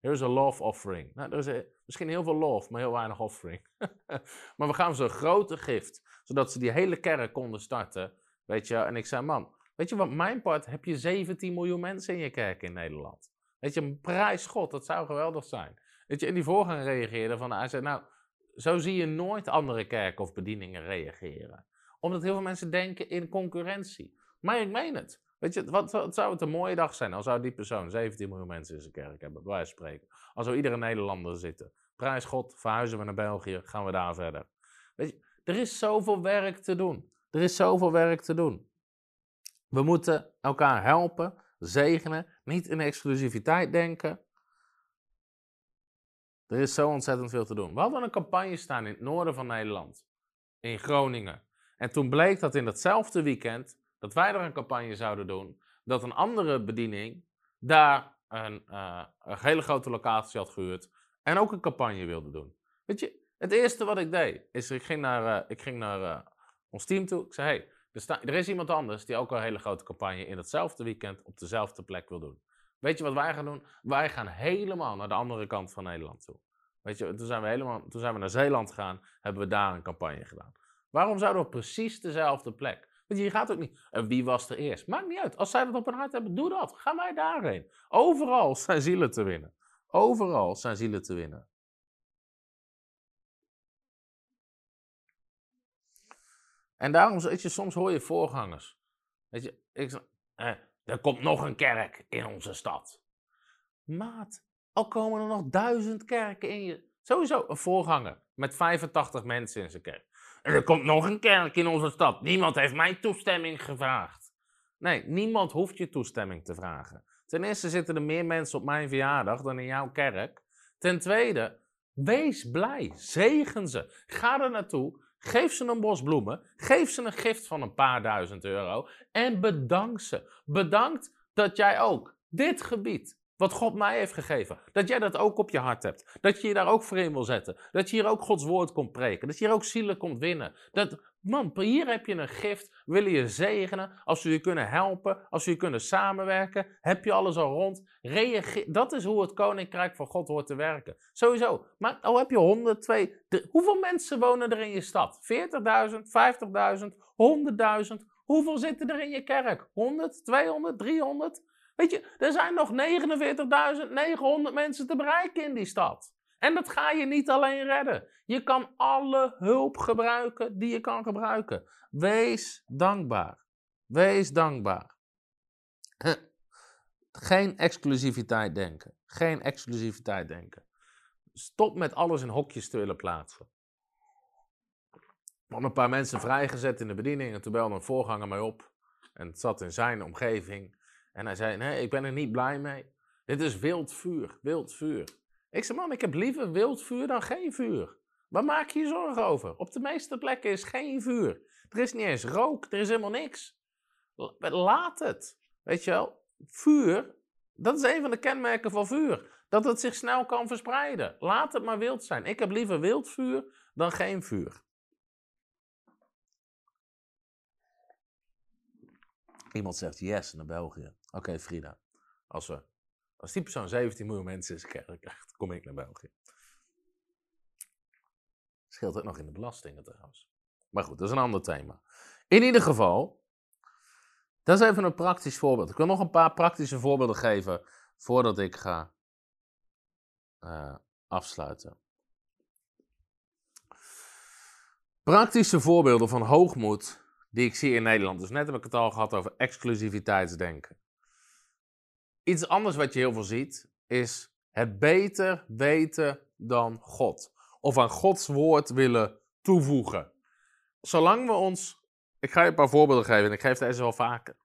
here's a love offering. Nou, er is misschien heel veel love, maar heel weinig offering. maar we gaan ze een grote gift, zodat ze die hele kerk konden starten. Weet je, en ik zei, man, weet je wat, mijn part heb je 17 miljoen mensen in je kerk in Nederland. Weet je, prijs God, dat zou geweldig zijn. Weet je, en die voorganger reageerde van, hij zei, nou, zo zie je nooit andere kerken of bedieningen reageren omdat heel veel mensen denken in concurrentie. Maar ik meen het. Weet je, wat, wat, zou het een mooie dag zijn als zou die persoon 17 miljoen mensen in zijn kerk hebben, bij wijze van spreken. Als zou iedere Nederlander zitten. Prijs God, verhuizen we naar België, gaan we daar verder. Weet je, er is zoveel werk te doen. Er is zoveel werk te doen. We moeten elkaar helpen, zegenen, niet in exclusiviteit denken. Er is zo ontzettend veel te doen. We hadden een campagne staan in het noorden van Nederland, in Groningen. En toen bleek dat in datzelfde weekend, dat wij er een campagne zouden doen, dat een andere bediening daar een, uh, een hele grote locatie had gehuurd en ook een campagne wilde doen. Weet je, het eerste wat ik deed, is ik ging naar, uh, ik ging naar uh, ons team toe. Ik zei, hey, er, er, is iemand anders die ook een hele grote campagne in datzelfde weekend op dezelfde plek wil doen. Weet je wat wij gaan doen? Wij gaan helemaal naar de andere kant van Nederland toe. Weet je, toen zijn we, helemaal, toen zijn we naar Zeeland gegaan, hebben we daar een campagne gedaan. Waarom zouden we op precies dezelfde plek? Want je gaat ook niet. En wie was er eerst? Maakt niet uit. Als zij dat op hun hart hebben, doe dat. Ga wij daarheen. Overal zijn zielen te winnen. Overal zijn zielen te winnen. En daarom, weet je, soms hoor je voorgangers. Weet je, ik, eh, er komt nog een kerk in onze stad. Maat, al komen er nog duizend kerken in je. Sowieso een voorganger met 85 mensen in zijn kerk. En er komt nog een kerk in onze stad. Niemand heeft mijn toestemming gevraagd. Nee, niemand hoeft je toestemming te vragen. Ten eerste zitten er meer mensen op mijn verjaardag dan in jouw kerk. Ten tweede, wees blij. Zegen ze. Ga er naartoe. Geef ze een bos bloemen. Geef ze een gift van een paar duizend euro. En bedank ze. Bedankt dat jij ook dit gebied, wat God mij heeft gegeven, dat jij dat ook op je hart hebt. Dat je je daar ook voor in wil zetten. Dat je hier ook Gods woord komt preken. Dat je hier ook zielen komt winnen. Dat, man, hier heb je een gift. We willen je zegenen. Als we je kunnen helpen. Als we je kunnen samenwerken. Heb je alles al rond. Reageer. Dat is hoe het koninkrijk van God hoort te werken. Sowieso. Maar al heb je 100, 2, hoeveel mensen wonen er in je stad? 40.000, 50.000, 100.000. Hoeveel zitten er in je kerk? 100, 200, 300? Weet je, er zijn nog 49.900 mensen te bereiken in die stad. En dat ga je niet alleen redden. Je kan alle hulp gebruiken die je kan gebruiken. Wees dankbaar. Wees dankbaar. Geen exclusiviteit denken. Geen exclusiviteit denken. Stop met alles in hokjes te willen plaatsen. Had een paar mensen vrijgezet in de bediening en toen belde een voorganger mij op. En het zat in zijn omgeving. En hij zei, nee, ik ben er niet blij mee. Dit is wild vuur, wild vuur. Ik zei, man, ik heb liever wild vuur dan geen vuur. Waar maak je je zorgen over? Op de meeste plekken is geen vuur. Er is niet eens rook, er is helemaal niks. Laat het. Weet je wel, vuur, dat is een van de kenmerken van vuur. Dat het zich snel kan verspreiden. Laat het maar wild zijn. Ik heb liever wild vuur dan geen vuur. Iemand zegt yes naar België. Oké, Frida. Als, we, als die persoon 17 miljoen mensen is krijgt, kom ik naar België. Scheelt het nog in de belastingen trouwens. Maar goed, dat is een ander thema. In ieder geval, dat is even een praktisch voorbeeld. Ik wil nog een paar praktische voorbeelden geven voordat ik ga uh, afsluiten. Praktische voorbeelden van hoogmoed die ik zie in Nederland. Dus net heb ik het al gehad over exclusiviteitsdenken. Iets anders wat je heel veel ziet, is het beter weten dan God. Of aan Gods woord willen toevoegen. Zolang we ons. Ik ga je een paar voorbeelden geven en ik geef deze wel vaker.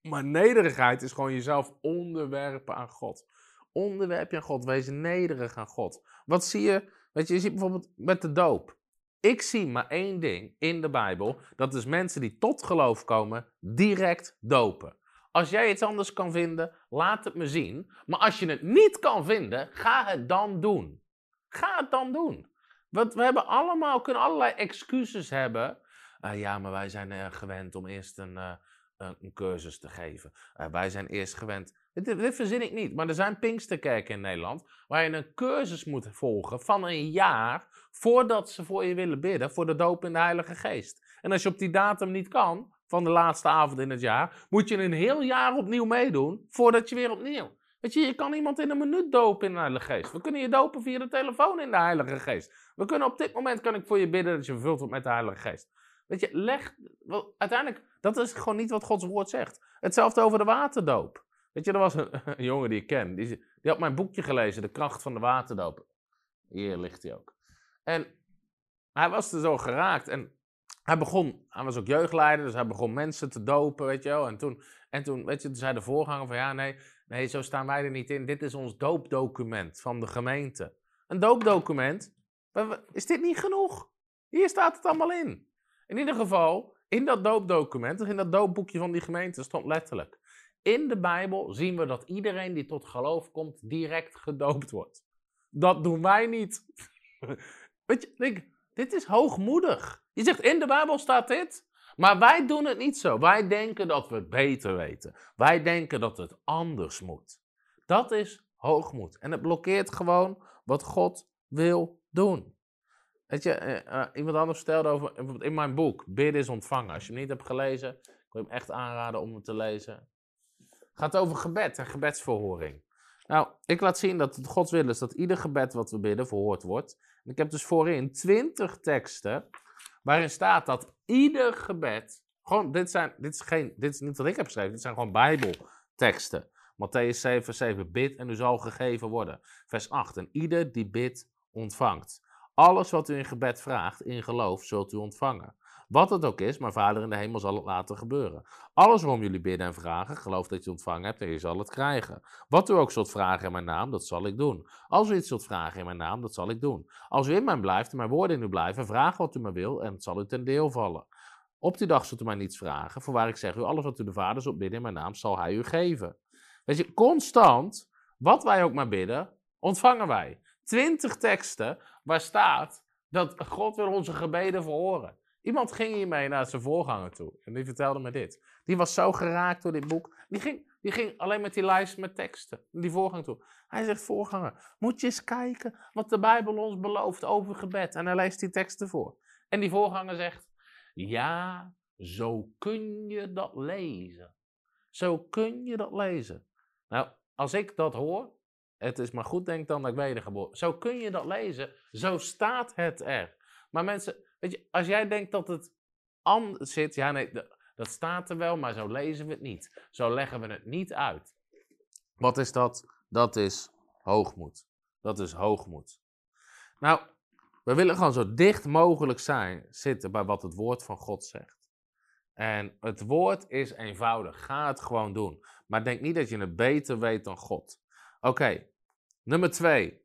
Maar nederigheid is gewoon jezelf onderwerpen aan God. Onderwerp je aan God, wees nederig aan God. Wat zie je? Weet je, je ziet bijvoorbeeld met de doop. Ik zie maar één ding in de Bijbel. Dat is mensen die tot geloof komen, direct dopen. Als jij iets anders kan vinden, laat het me zien. Maar als je het niet kan vinden, ga het dan doen. Ga het dan doen. Want we hebben allemaal, kunnen allerlei excuses hebben. Uh, ja, maar wij zijn uh, gewend om eerst een, uh, een cursus te geven. wij zijn eerst gewend. Dit, dit, verzin ik niet, maar er zijn Pinksterkerken in Nederland. waar je een cursus moet volgen van een jaar. Voordat ze voor je willen bidden. voor de doop in de Heilige Geest. En als je op die datum niet kan, van de laatste avond in het jaar, moet je een heel jaar opnieuw meedoen voordat je weer opnieuw. Weet je, je kan iemand in een minuut dopen in de Heilige Geest. We kunnen je dopen via de telefoon in de Heilige Geest. We kunnen op dit moment kan ik voor je bidden dat je vervuld wordt met de Heilige Geest. Weet je, leg, uiteindelijk, dat is gewoon niet wat Gods woord zegt. Hetzelfde over de waterdoop. Weet je, er was een, jongen die ik ken, die, die had mijn boekje gelezen, De kracht van de waterdoop. Hier ligt hij ook. En hij was er zo geraakt en hij begon, hij was ook jeugdleider, dus hij begon mensen te dopen, weet je wel. En toen, en toen weet je, zei de voorganger van ja, nee, nee, zo staan wij er niet in. Dit is ons doopdocument van de gemeente. Een doopdocument? Is dit niet genoeg? Hier staat het allemaal in. In ieder geval, in dat doopdocument, in dat doopboekje van die gemeente, stond letterlijk. In de Bijbel zien we dat iedereen die tot geloof komt, direct gedoopt wordt. Dat doen wij niet. Weet je, dit is hoogmoedig. Je zegt in de Bijbel staat dit, maar wij doen het niet zo. Wij denken dat we het beter weten. Wij denken dat het anders moet. Dat is hoogmoed. En het blokkeert gewoon wat God wil doen. Weet je, uh, uh, iemand anders vertelde over, in mijn boek, Bidden is ontvangen. Als je hem niet hebt gelezen, ik wil hem echt aanraden om hem te lezen. Het gaat over gebed en gebedsverhoring. Nou, ik laat zien dat het Gods wil is dat ieder gebed wat we bidden verhoord wordt. Ik heb dus voorin 20 teksten waarin staat dat ieder gebed, gewoon, dit, zijn, dit, is geen, dit is niet wat ik heb geschreven, dit zijn gewoon bijbelteksten. Matthäus 7, 7, bid en u zal gegeven worden. Vers 8, en ieder die bidt, ontvangt. Alles wat u in gebed vraagt, in geloof, zult u ontvangen. Wat het ook is, maar Vader in de hemel zal het laten gebeuren. Alles waarom jullie bidden en vragen, geloof dat je ontvangen hebt en je zal het krijgen. Wat u ook zult vragen in mijn naam, dat zal ik doen. Als u iets zult vragen in mijn naam, dat zal ik doen. Als u in mij blijft en mijn woorden in u blijven, vraag wat u maar wil en het zal u ten deel vallen. Op die dag zult u mij niets vragen. Voorwaar ik zeg u, alles wat u de Vader zult bidden in mijn naam, zal hij u geven. Weet je, constant, wat wij ook maar bidden, ontvangen wij. Twintig teksten waar staat dat God wil onze gebeden verhoren. Iemand ging hiermee naar zijn voorganger toe en die vertelde me dit. Die was zo geraakt door dit boek. Die ging, die ging alleen met die lijst met teksten naar die voorganger toe. Hij zegt, voorganger, moet je eens kijken wat de Bijbel ons belooft over gebed. En hij leest die teksten voor. En die voorganger zegt, ja, zo kun je dat lezen. Zo kun je dat lezen. Nou, als ik dat hoor, het is maar goed denk dan dat ik wedergeboren. Zo kun je dat lezen. Zo staat het er. Maar mensen, weet je, als jij denkt dat het anders zit, ja nee, dat staat er wel, maar zo lezen we het niet. Zo leggen we het niet uit. Wat is dat? Dat is hoogmoed. Dat is hoogmoed. Nou, we willen gewoon zo dicht mogelijk zijn, zitten bij wat het woord van God zegt. En het woord is eenvoudig. Ga het gewoon doen. Maar denk niet dat je het beter weet dan God. Oké, nummer twee.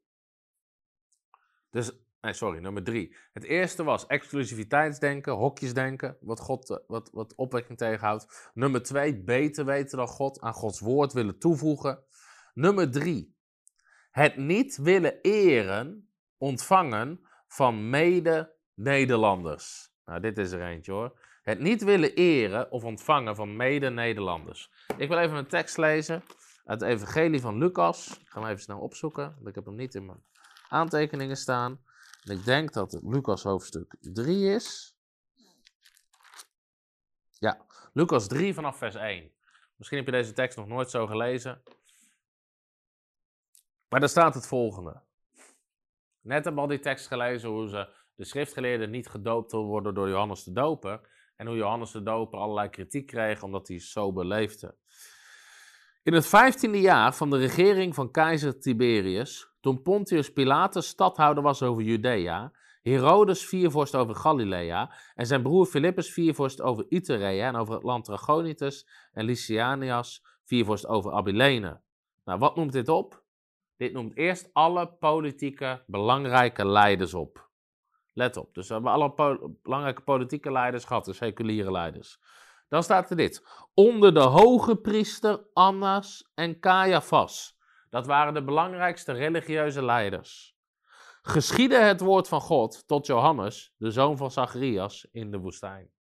Dus, nee, sorry, nummer drie. Het eerste was exclusiviteitsdenken, hokjesdenken, wat, God, eh, wat, wat opwekking tegenhoudt. Nummer twee, beter weten dan God, aan Gods woord willen toevoegen. Nummer drie, het niet willen eren, ontvangen van mede-Nederlanders. Nou, dit is er eentje hoor. Het niet willen eren of ontvangen van mede-Nederlanders. Ik wil even een tekst lezen uit het Evangelie van Lucas. Ik ga hem even snel opzoeken, want ik heb hem niet in mijn aantekeningen staan. Ik denk dat het Lucas hoofdstuk 3 is. Ja, Lucas 3 vanaf vers 1. Misschien heb je deze tekst nog nooit zo gelezen. Maar daar staat het volgende. Net hebben we al die tekst gelezen hoe ze de schriftgeleerden niet gedoopt worden door Johannes de Doper. En hoe Johannes de Doper allerlei kritiek kreeg omdat hij zo beleefde. In het vijftiende jaar van de regering van keizer Tiberius, toen Pontius Pilatus stadhouder was over Judea, Herodes viervorst over Galilea en zijn broer Philippus viervorst over Iturea en over het land Trachonitis en Lycianias viervorst over Abilene. Nou, wat noemt dit op? Dit noemt eerst alle politieke belangrijke leiders op. Let op, dus we hebben alle belangrijke politieke leiders gehad, de seculiere leiders. Dan staat er dit. Onder de hoge priester Annas en Caiaphas. Dat waren de belangrijkste religieuze leiders. Geschiedde het woord van God tot Johannes, de zoon van Zacharias, in de woestijn.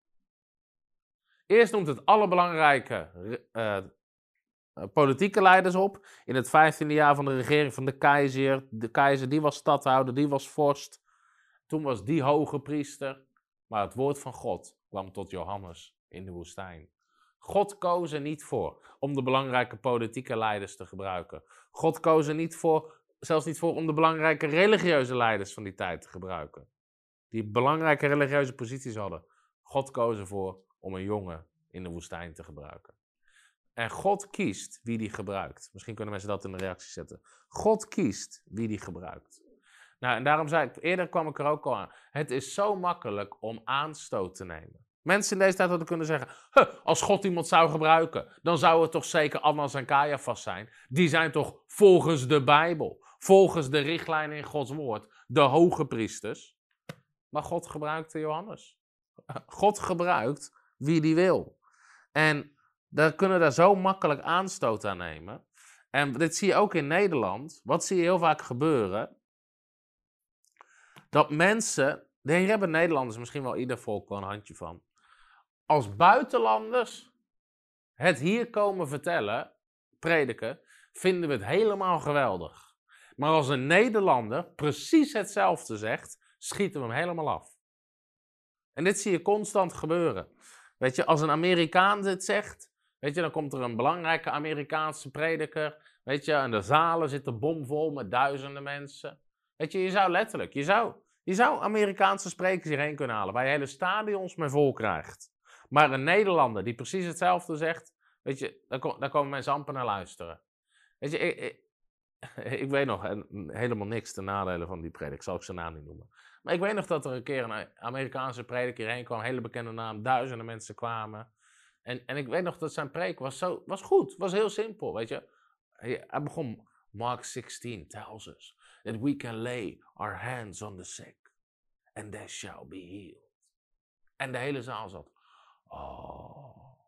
Eerst noemt het alle belangrijke uh, politieke leiders op. In het vijftiende jaar van de regering van de keizer. De keizer die was stadhouder, die was vorst. Toen was die hoge priester. Maar het woord van God kwam tot Johannes in de woestijn. God koos er niet voor om de belangrijke politieke leiders te gebruiken. God koos er niet voor, zelfs niet voor om de belangrijke religieuze leiders van die tijd te gebruiken. Die belangrijke religieuze posities hadden. God koos ervoor om een jongen in de woestijn te gebruiken. En God kiest wie die gebruikt. Misschien kunnen mensen dat in de reactie zetten. God kiest wie die gebruikt. Nou, en daarom zei ik, eerder kwam ik er ook al aan. Het is zo makkelijk om aanstoot te nemen. Mensen in deze tijd hadden kunnen zeggen: als God iemand zou gebruiken, dan zou het toch zeker Annas en Caiaphas zijn. Die zijn toch volgens de Bijbel, volgens de richtlijnen in Gods woord, de hoge priesters. Maar God gebruikte Johannes. God gebruikt wie die wil. En daar kunnen daar zo makkelijk aanstoot aan nemen. En dit zie je ook in Nederland. Wat zie je heel vaak gebeuren? Dat mensen, hier hebben Nederlanders misschien wel ieder volk wel een handje van als buitenlanders het hier komen vertellen, prediken, vinden we het helemaal geweldig. Maar als een Nederlander precies hetzelfde zegt, schieten we hem helemaal af. En dit zie je constant gebeuren. Weet je, als een Amerikaan dit zegt, weet je, dan komt er een belangrijke Amerikaanse prediker. Weet je, en de zalen zitten bomvol met duizenden mensen. Weet je, je zou letterlijk, je zou, je zou Amerikaanse sprekers hierheen kunnen halen, waar je hele stadions mee vol krijgt. Maar een Nederlander die precies hetzelfde zegt, weet je, daar, komen mensen amper naar luisteren. Weet je, ik, ik, weet nog en helemaal niks ten nadele van die predik, zal ik zijn naam niet noemen. Maar ik weet nog dat er een keer een Amerikaanse predik hierheen kwam, hele bekende naam, duizenden mensen kwamen. En, en ik weet nog dat zijn preek was, zo, was goed, was heel simpel, weet je. Hij begon, Mark 16 tells us that we can lay our hands on the sick and they shall be healed. En de hele zaal zat, Oh.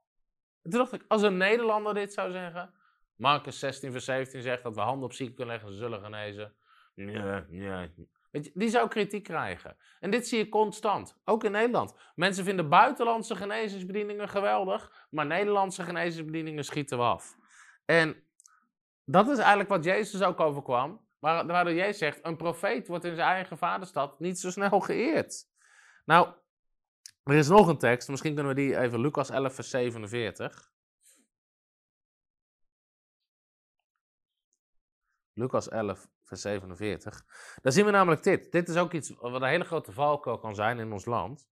Toen dacht ik, als een Nederlander dit zou zeggen. Marcus 16, vers 17 zegt dat we handen op zieken kunnen leggen, ze zullen genezen. Ja, ja. Weet die zou kritiek krijgen. En dit zie je constant, ook in Nederland. Mensen vinden buitenlandse genezingsbedieningen geweldig, maar Nederlandse genezingsbedieningen schieten we af. En dat is eigenlijk wat Jezus ook overkwam. Waardoor Jezus zegt, een profeet wordt in zijn eigen vaderstad niet zo snel geëerd. Nou, er is nog een tekst, misschien kunnen we die even, Lucas 11 vers 47. Lucas 11 vers 47. Daar zien we namelijk dit. Dit is ook iets wat een hele grote valkuil kan zijn in ons land.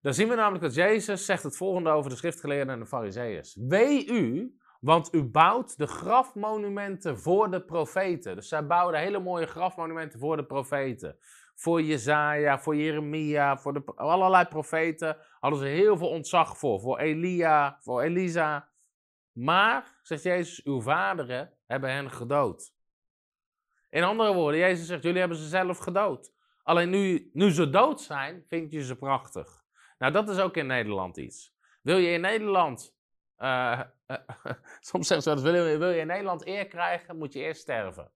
Daar zien we namelijk dat Jezus zegt het volgende over de schriftgeleerden en de fariseeërs. Wee u, want u bouwt de grafmonumenten voor de profeten. Dus zij bouwden hele mooie grafmonumenten voor de profeten. Voor Jezaja, voor Jeremia, voor de, allerlei profeten hadden ze heel veel ontzag voor. Voor Elia, voor Elisa. Maar, zegt Jezus, uw vaderen hebben hen gedood. In andere woorden, Jezus zegt, jullie hebben ze zelf gedood. Alleen nu, nu ze dood zijn, vind je ze prachtig. Nou, dat is ook in Nederland iets. Wil je in Nederland uh, soms zeggen ze wel wil je in Nederland eer krijgen, moet je eerst sterven.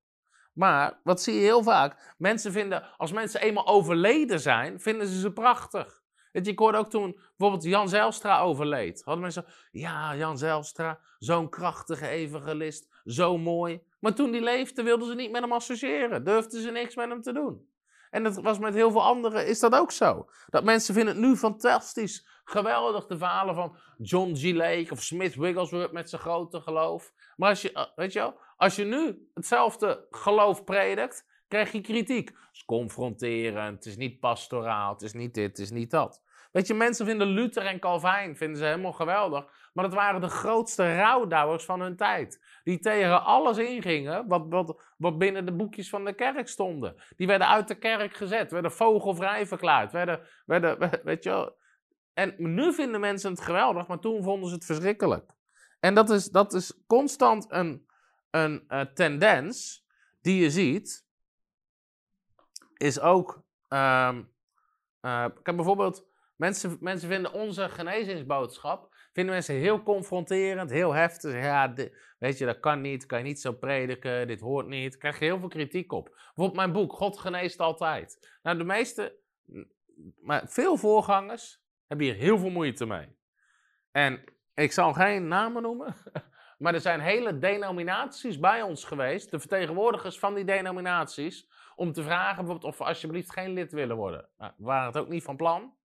Maar, wat zie je heel vaak? Mensen vinden, als mensen eenmaal overleden zijn, vinden ze ze prachtig. Weet je, ik hoorde ook toen bijvoorbeeld Jan Zijlstra overleed. Hadden mensen ja, Jan Zijlstra, zo'n krachtige evangelist, zo mooi. Maar toen die leefde, wilden ze niet met hem associëren. Durfden ze niks met hem te doen. En dat was met heel veel anderen, is dat ook zo. Dat mensen vinden het nu fantastisch, geweldig, de verhalen van John G. Lake of Smith Wigglesworth met zijn grote geloof. Maar als je, eh, weet je wel, als je nu hetzelfde geloof predikt, krijg je kritiek. Het is confronterend, het is niet pastoraal, het is niet dit, het is niet dat. Weet je, mensen vinden Luther en Calvijn vinden ze helemaal geweldig. Maar dat waren de grootste rouwdouwers van hun tijd. Die tegen alles ingingen wat, wat, wat binnen de boekjes van de kerk stonden. Die werden uit de kerk gezet, werden vogelvrij verklaard. Werden, werden, weet je. En nu vinden mensen het geweldig, maar toen vonden ze het verschrikkelijk. En dat is, dat is constant een, een uh, tendens die je ziet. Is ook. Um, uh, ik heb bijvoorbeeld. Mensen, mensen vinden onze genezingsboodschap vinden mensen heel confronterend, heel heftig. Ja, weet je, dat kan niet, kan je niet zo prediken, dit hoort niet. Krijg je heel veel kritiek op. Bijvoorbeeld mijn boek, God geneest altijd. Nou, de meeste, maar veel voorgangers hebben hier heel veel moeite mee. En ik zal geen namen noemen, maar er zijn hele denominaties bij ons geweest, de vertegenwoordigers van die denominaties, om te vragen bijvoorbeeld of we alsjeblieft geen lid willen worden. Nou, we waren het ook niet van plan.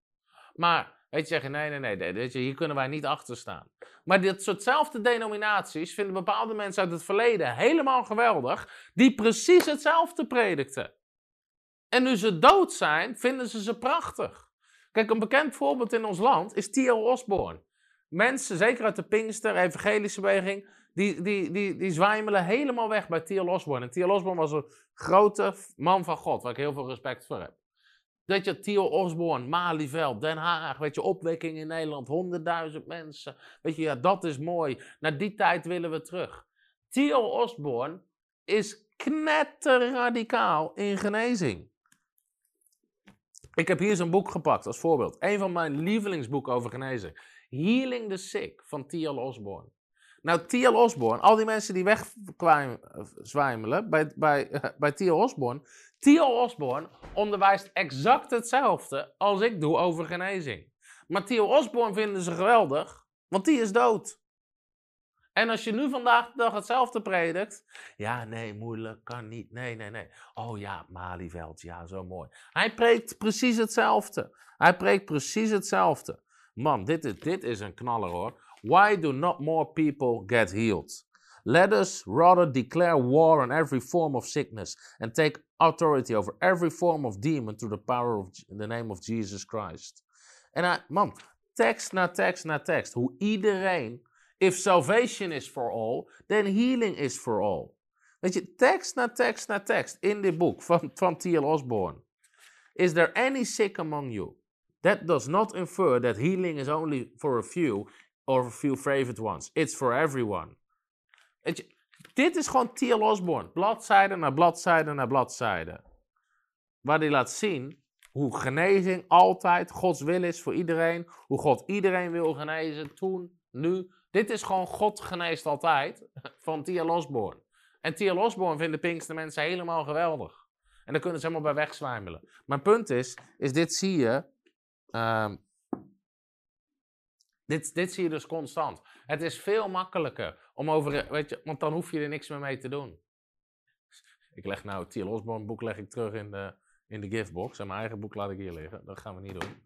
Maar Weet je, zeggen, nee, nee, nee, weet je, hier kunnen wij niet achter staan. Maar dit soortzelfde denominaties vinden bepaalde mensen uit het verleden helemaal geweldig, die precies hetzelfde predikten. En nu ze dood zijn, vinden ze ze prachtig. Kijk, een bekend voorbeeld in ons land is T.L. Osborne. Mensen, zeker uit de Pinkster, evangelische beweging, die, die, die, die zwijmelen helemaal weg bij T.L. Osborne. En T.L. Osborne was een grote man van God, waar ik heel veel respect voor heb. Weet je, Theo Osborne, Malieveld, Den Haag, weet je, opwekking in Nederland, honderdduizend mensen. Weet je, ja, dat is mooi. Naar die tijd willen we terug. Theo Osborne is knetterradicaal in genezing. Ik heb hier zijn boek gepakt als voorbeeld. Een van mijn lievelingsboeken over genezing. Healing the Sick van T.L. Osborne. Nou, T.L. Osborne, al die mensen die wegzwijmelen bij, bij, bij T.L. Osborne. T.L. Osborne onderwijst exact hetzelfde als ik doe over genezing. Maar T.L. Osborne vinden ze geweldig, want die is dood. En als je nu vandaag de dag hetzelfde predikt. Ja, nee, moeilijk, kan niet. Nee, nee, nee. Oh ja, Malieveld, ja, zo mooi. Hij preekt precies hetzelfde. Hij preekt precies hetzelfde. Man, dit is, dit is een knaller hoor. Why do not more people get healed? Let us rather declare war on every form of sickness and take authority over every form of demon through the power of the name of Jesus Christ. En hij, man, tekst na tekst na tekst. Hoe iedereen, if salvation is for all, then healing is for all. Weet je, tekst na tekst na tekst in dit boek van, van T.L. Osborne. Is there any sick among you? That does not infer that healing is only for a few or a few favorite ones. It's for everyone. Dit is gewoon T.L. Osborne. Bladzijde na bladzijde na bladzijde. Waar hij laat zien Hoe genezing altijd Gods wil is voor iedereen. Hoe God iedereen wil genezen, toen, nu. Dit is gewoon God geneest altijd van Tia Losborn. En Tia Losborn vinden Pinkster mensen helemaal geweldig. En daar kunnen ze helemaal bij wegzwijmelen. Mijn punt is, is dit zie je... ehm, dit, zie je dus constant. Het is veel makkelijker om over... Weet je, want dan hoef je er niks meer mee te doen. Ik leg nou het Tia Losborn boek leg ik terug in de, in de giftbox. En mijn eigen boek laat ik hier liggen. Dat gaan we niet doen.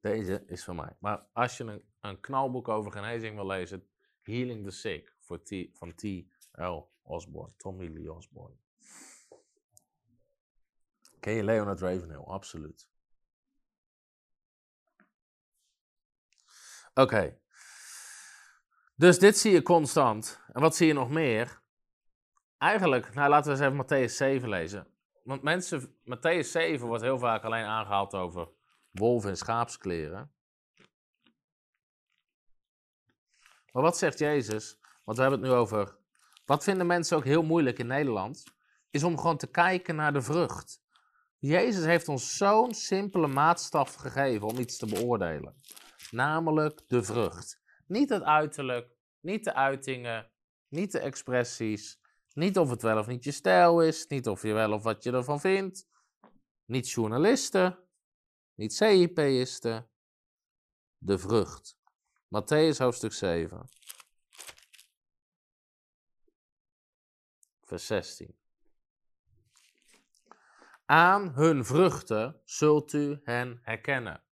Deze is van mij. Maar als je een, een knalboek over genezing wil lezen, Healing the Sick voor T, van T.L. Osborne, Tommy Lee Osborne. Ken je Leonard Ravenhill? Absoluut. Oké. Dus dit zie je constant. En wat zie je nog meer? Eigenlijk, nou laten we eens even Matthäus 7 lezen. Want mensen, Matthäus 7 wordt heel vaak alleen aangehaald over wolven in schaapskleren. Maar wat zegt Jezus? Want we hebben het nu over. Wat vinden mensen ook heel moeilijk in Nederland? Is om gewoon te kijken naar de vrucht. Jezus heeft ons zo'n simpele maatstaf gegeven om iets te beoordelen. Namelijk de vrucht. Niet het uiterlijk, niet de uitingen, niet de expressies, niet of het wel of niet je stijl is, niet of je wel of wat je ervan vindt, niet journalisten, niet CIP'isten, de vrucht. Matthäus hoofdstuk 7, vers 16. Aan hun vruchten zult u hen herkennen.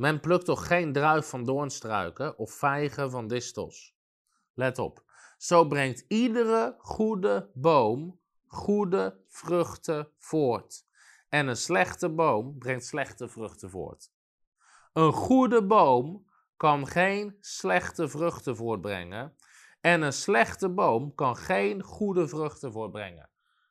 Men plukt toch geen druif van doornstruiken of vijgen van distels. Let op. Zo brengt iedere goede boom goede vruchten voort. En een slechte boom brengt slechte vruchten voort. Een goede boom kan geen slechte vruchten voortbrengen. En een slechte boom kan geen goede vruchten voortbrengen.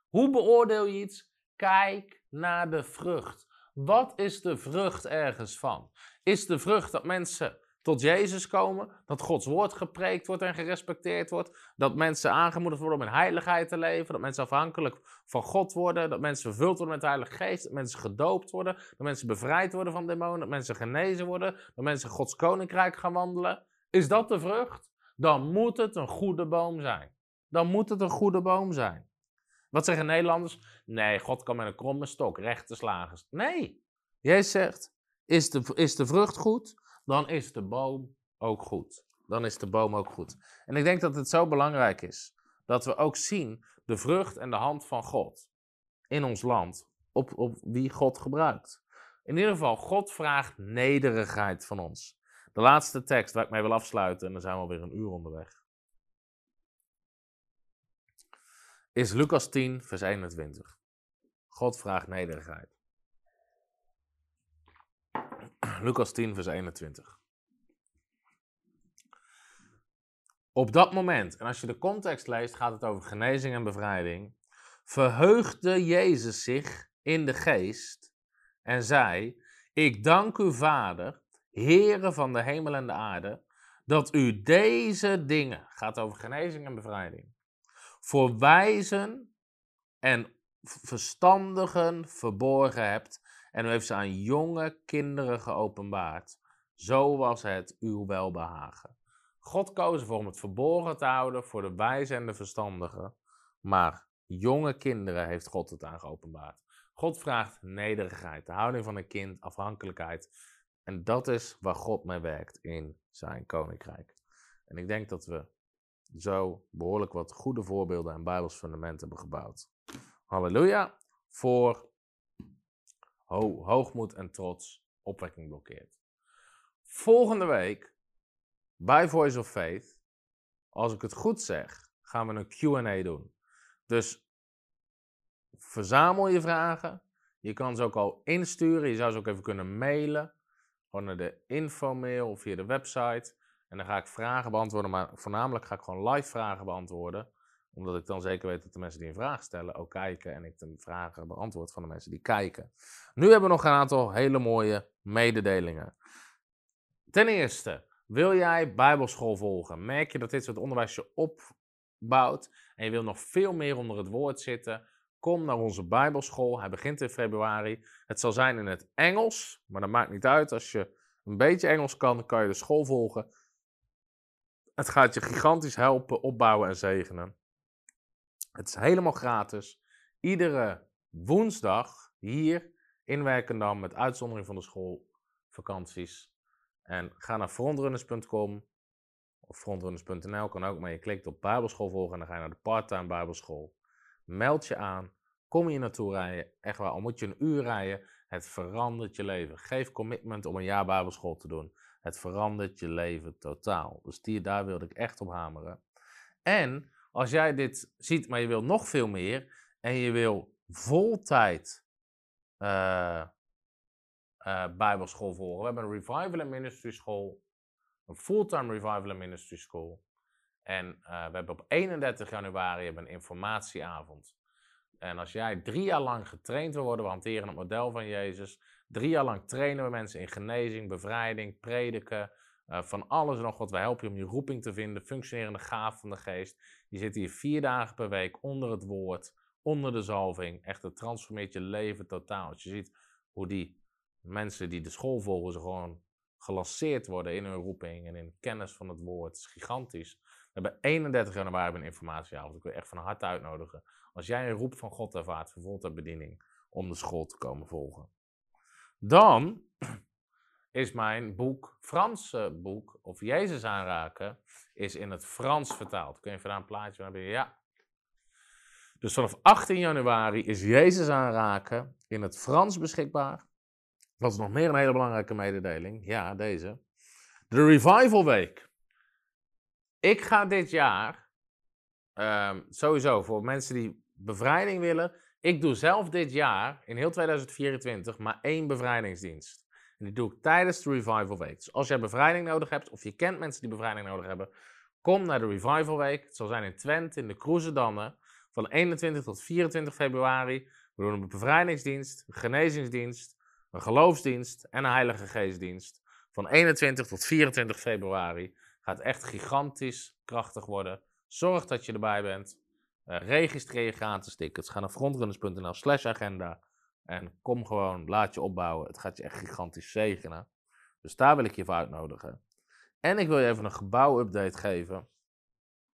Hoe beoordeel je iets? Kijk naar de vrucht. Wat is de vrucht ergens van? Is de vrucht dat mensen tot Jezus komen, dat Gods woord gepreekt wordt en gerespecteerd wordt, dat mensen aangemoedigd worden om in heiligheid te leven, dat mensen afhankelijk van God worden, dat mensen vervuld worden met de Heilige Geest, dat mensen gedoopt worden, dat mensen bevrijd worden van demonen, dat mensen genezen worden, dat mensen Gods koninkrijk gaan wandelen. Is dat de vrucht? Dan moet het een goede boom zijn. Dan moet het een goede boom zijn. Wat zeggen Nederlanders? Nee, God kan met een kromme stok rechte slagers. Nee. Jezus zegt, is de, is de vrucht goed, dan is de boom ook goed. Dan is de boom ook goed. En ik denk dat het zo belangrijk is dat we ook zien de vrucht en de hand van God in ons land, op, op wie God gebruikt. In ieder geval, God vraagt nederigheid van ons. De laatste tekst waar ik mee wil afsluiten, en dan zijn we alweer een uur onderweg, is Lucas 10, vers 21. God vraagt nederigheid. Lucas 10, vers 21. Op dat moment, en als je de context leest, gaat het over genezing en bevrijding. Verheugde Jezus zich in de geest en zei: Ik dank u, Vader, Heere van de hemel en de aarde, dat u deze dingen, gaat over genezing en bevrijding, voor wijzen en verstandigen verborgen hebt en u heeft ze aan jonge kinderen geopenbaard. Zo was het uw welbehagen. God koos ervoor om het verborgen te houden voor de wijze en de verstandigen, maar jonge kinderen heeft God het aan geopenbaard. God vraagt nederigheid, de houding van een kind, afhankelijkheid. En dat is waar God mee werkt in zijn koninkrijk. En ik denk dat we zo behoorlijk wat goede voorbeelden en Bijbels fundamenten hebben gebouwd. Halleluja. Voor ho hoogmoed en trots opwekking blokkeert. Volgende week bij Voice of Faith, als ik het goed zeg, gaan we een QA doen. Dus verzamel je vragen. Je kan ze ook al insturen. Je zou ze ook even kunnen mailen. Gewoon naar de infomail of via de website. En dan ga ik vragen beantwoorden, maar voornamelijk ga ik gewoon live vragen beantwoorden. Omdat ik dan zeker weet dat de mensen die een vraag stellen ook kijken en ik de vragen beantwoord van de mensen die kijken. Nu hebben we nog een aantal hele mooie mededelingen. Ten eerste, wil jij Bijbelschool volgen? Merk je dat dit soort onderwijs je opbouwt en je wil nog veel meer onder het woord zitten? Kom naar onze Bijbelschool. Hij begint in februari. Het zal zijn in het Engels, maar dat maakt niet uit. Als je een beetje Engels kan, kan je de school volgen. Het gaat je gigantisch helpen, opbouwen en zegenen. Het is helemaal gratis. Iedere woensdag hier in Werkendam, met uitzondering van de schoolvakanties. En ga naar frontrunners.com of frontrunners.nl kan ook, maar je klikt op Bijbelschool volgen en dan ga je naar de parttime Bijbelschool. Meld je aan, kom je naartoe rijden, echt waar, al moet je een uur rijden, het verandert je leven. Geef commitment om een jaar Bijbelschool te doen. Het verandert je leven totaal. Dus die, daar wilde ik echt op hameren. En als jij dit ziet, maar je wil nog veel meer en je wil voltijd uh, uh, Bijbelschool volgen. We hebben een Revival Ministry School, een fulltime Revival Ministry School. En uh, we hebben op 31 januari hebben een informatieavond. En als jij drie jaar lang getraind wil worden, we hanteren het model van Jezus. Drie jaar lang trainen we mensen in genezing, bevrijding, prediken, van alles en nog wat. We helpen je om je roeping te vinden, functionerende gaaf van de geest. Je zit hier vier dagen per week onder het woord, onder de zalving. Echt, het transformeert je leven totaal. Als je ziet hoe die mensen die de school volgen, ze gewoon gelanceerd worden in hun roeping en in kennis van het woord. Het is gigantisch. We hebben 31 januari een informatieavond. Ik wil echt van harte uitnodigen. Als jij een roep van God ervaart voor de bediening, om de school te komen volgen. Dan is mijn boek, Franse boek, of Jezus aanraken, is in het Frans vertaald. Kun je even daar een plaatje hebben? Ja. Dus vanaf 18 januari is Jezus aanraken in het Frans beschikbaar. Dat is nog meer een hele belangrijke mededeling. Ja, deze. De Revival Week. Ik ga dit jaar, um, sowieso voor mensen die bevrijding willen. Ik doe zelf dit jaar, in heel 2024, maar één bevrijdingsdienst. En die doe ik tijdens de Revival Week. Dus als jij bevrijding nodig hebt, of je kent mensen die bevrijding nodig hebben, kom naar de Revival Week. Het zal zijn in Twente, in de Kroezendannen, van 21 tot 24 februari. We doen een bevrijdingsdienst, een genezingsdienst, een geloofsdienst en een Heilige Geestdienst. Van 21 tot 24 februari. Gaat echt gigantisch krachtig worden. Zorg dat je erbij bent. Uh, registreer je gratis tickets. Ga naar frontrunners.nl slash agenda. En kom gewoon, laat je opbouwen. Het gaat je echt gigantisch zegenen. Dus daar wil ik je voor uitnodigen. En ik wil je even een gebouwupdate geven.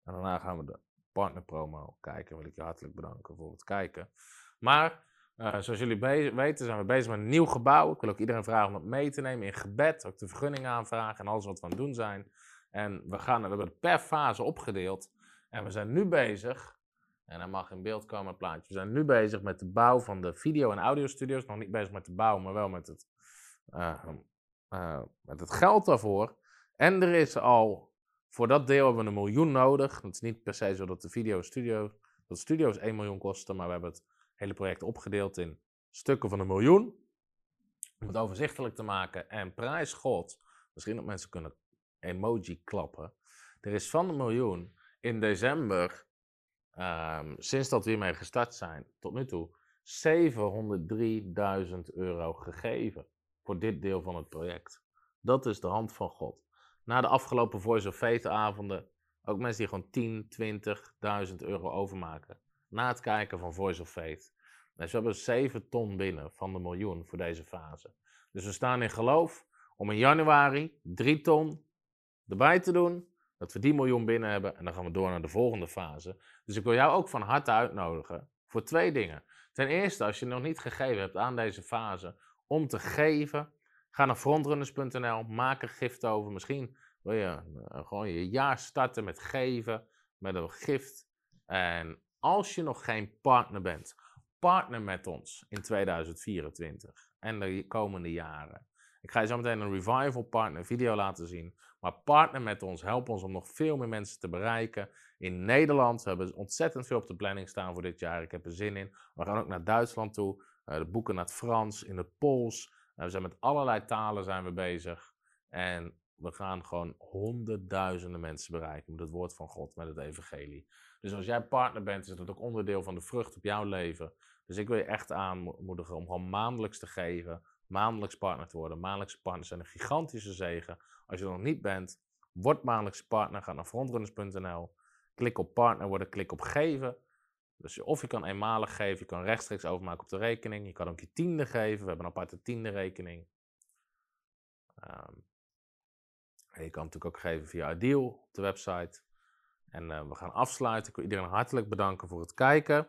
En daarna gaan we de partnerpromo kijken. Wil ik je hartelijk bedanken voor het kijken. Maar uh, zoals jullie weten zijn we bezig met een nieuw gebouw. Ik wil ook iedereen vragen om het mee te nemen in gebed. Ook de vergunning aanvragen en alles wat we aan het doen zijn. En we, gaan, we hebben het per fase opgedeeld. En we zijn nu bezig en hij mag in beeld komen, het plaatje. We zijn nu bezig met de bouw van de video- en audiostudio's. Nog niet bezig met de bouw, maar wel met het, uh, uh, met het geld daarvoor. En er is al, voor dat deel hebben we een miljoen nodig. Het is niet per se zo dat de video-studio, dat studio's 1 miljoen kosten. Maar we hebben het hele project opgedeeld in stukken van een miljoen. Om het overzichtelijk te maken. En prijs God, misschien dat mensen kunnen emoji klappen. Er is van een miljoen in december Um, sinds dat we hiermee gestart zijn, tot nu toe, 703.000 euro gegeven voor dit deel van het project. Dat is de hand van God. Na de afgelopen Voice of Faith avonden, ook mensen die gewoon 10, 20.000 euro overmaken. Na het kijken van Voice of Faith. Dus we hebben 7 ton binnen van de miljoen voor deze fase. Dus we staan in geloof om in januari 3 ton erbij te doen. Dat we die miljoen binnen hebben en dan gaan we door naar de volgende fase. Dus ik wil jou ook van harte uitnodigen voor twee dingen. Ten eerste, als je nog niet gegeven hebt aan deze fase, om te geven, ga naar frontrunners.nl, maak een gift over. Misschien wil je uh, gewoon je jaar starten met geven, met een gift. En als je nog geen partner bent, partner met ons in 2024 en de komende jaren. Ik ga je zo meteen een Revival Partner video laten zien. Maar partner met ons, help ons om nog veel meer mensen te bereiken. In Nederland we hebben ontzettend veel op de planning staan voor dit jaar. Ik heb er zin in. We gaan ook naar Duitsland toe. Uh, de boeken naar het Frans, in het Pools. Uh, we zijn met allerlei talen zijn we bezig. En we gaan gewoon honderdduizenden mensen bereiken met het woord van God, met het evangelie. Dus als jij partner bent, is dat ook onderdeel van de vrucht op jouw leven. Dus ik wil je echt aanmoedigen om gewoon maandelijks te geven maandelijks partner te worden. Maandelijkse partners zijn een gigantische zegen. Als je er nog niet bent, word maandelijkse partner. Ga naar frontrunners.nl. Klik op partner worden, klik op geven. Dus of je kan eenmalig geven, je kan rechtstreeks overmaken op de rekening. Je kan ook je tiende geven. We hebben een aparte tiende rekening. Ehm, en je kan natuurlijk ook geven via Ideal op de website. En eh, we gaan afsluiten. Ik wil iedereen hartelijk bedanken voor het kijken.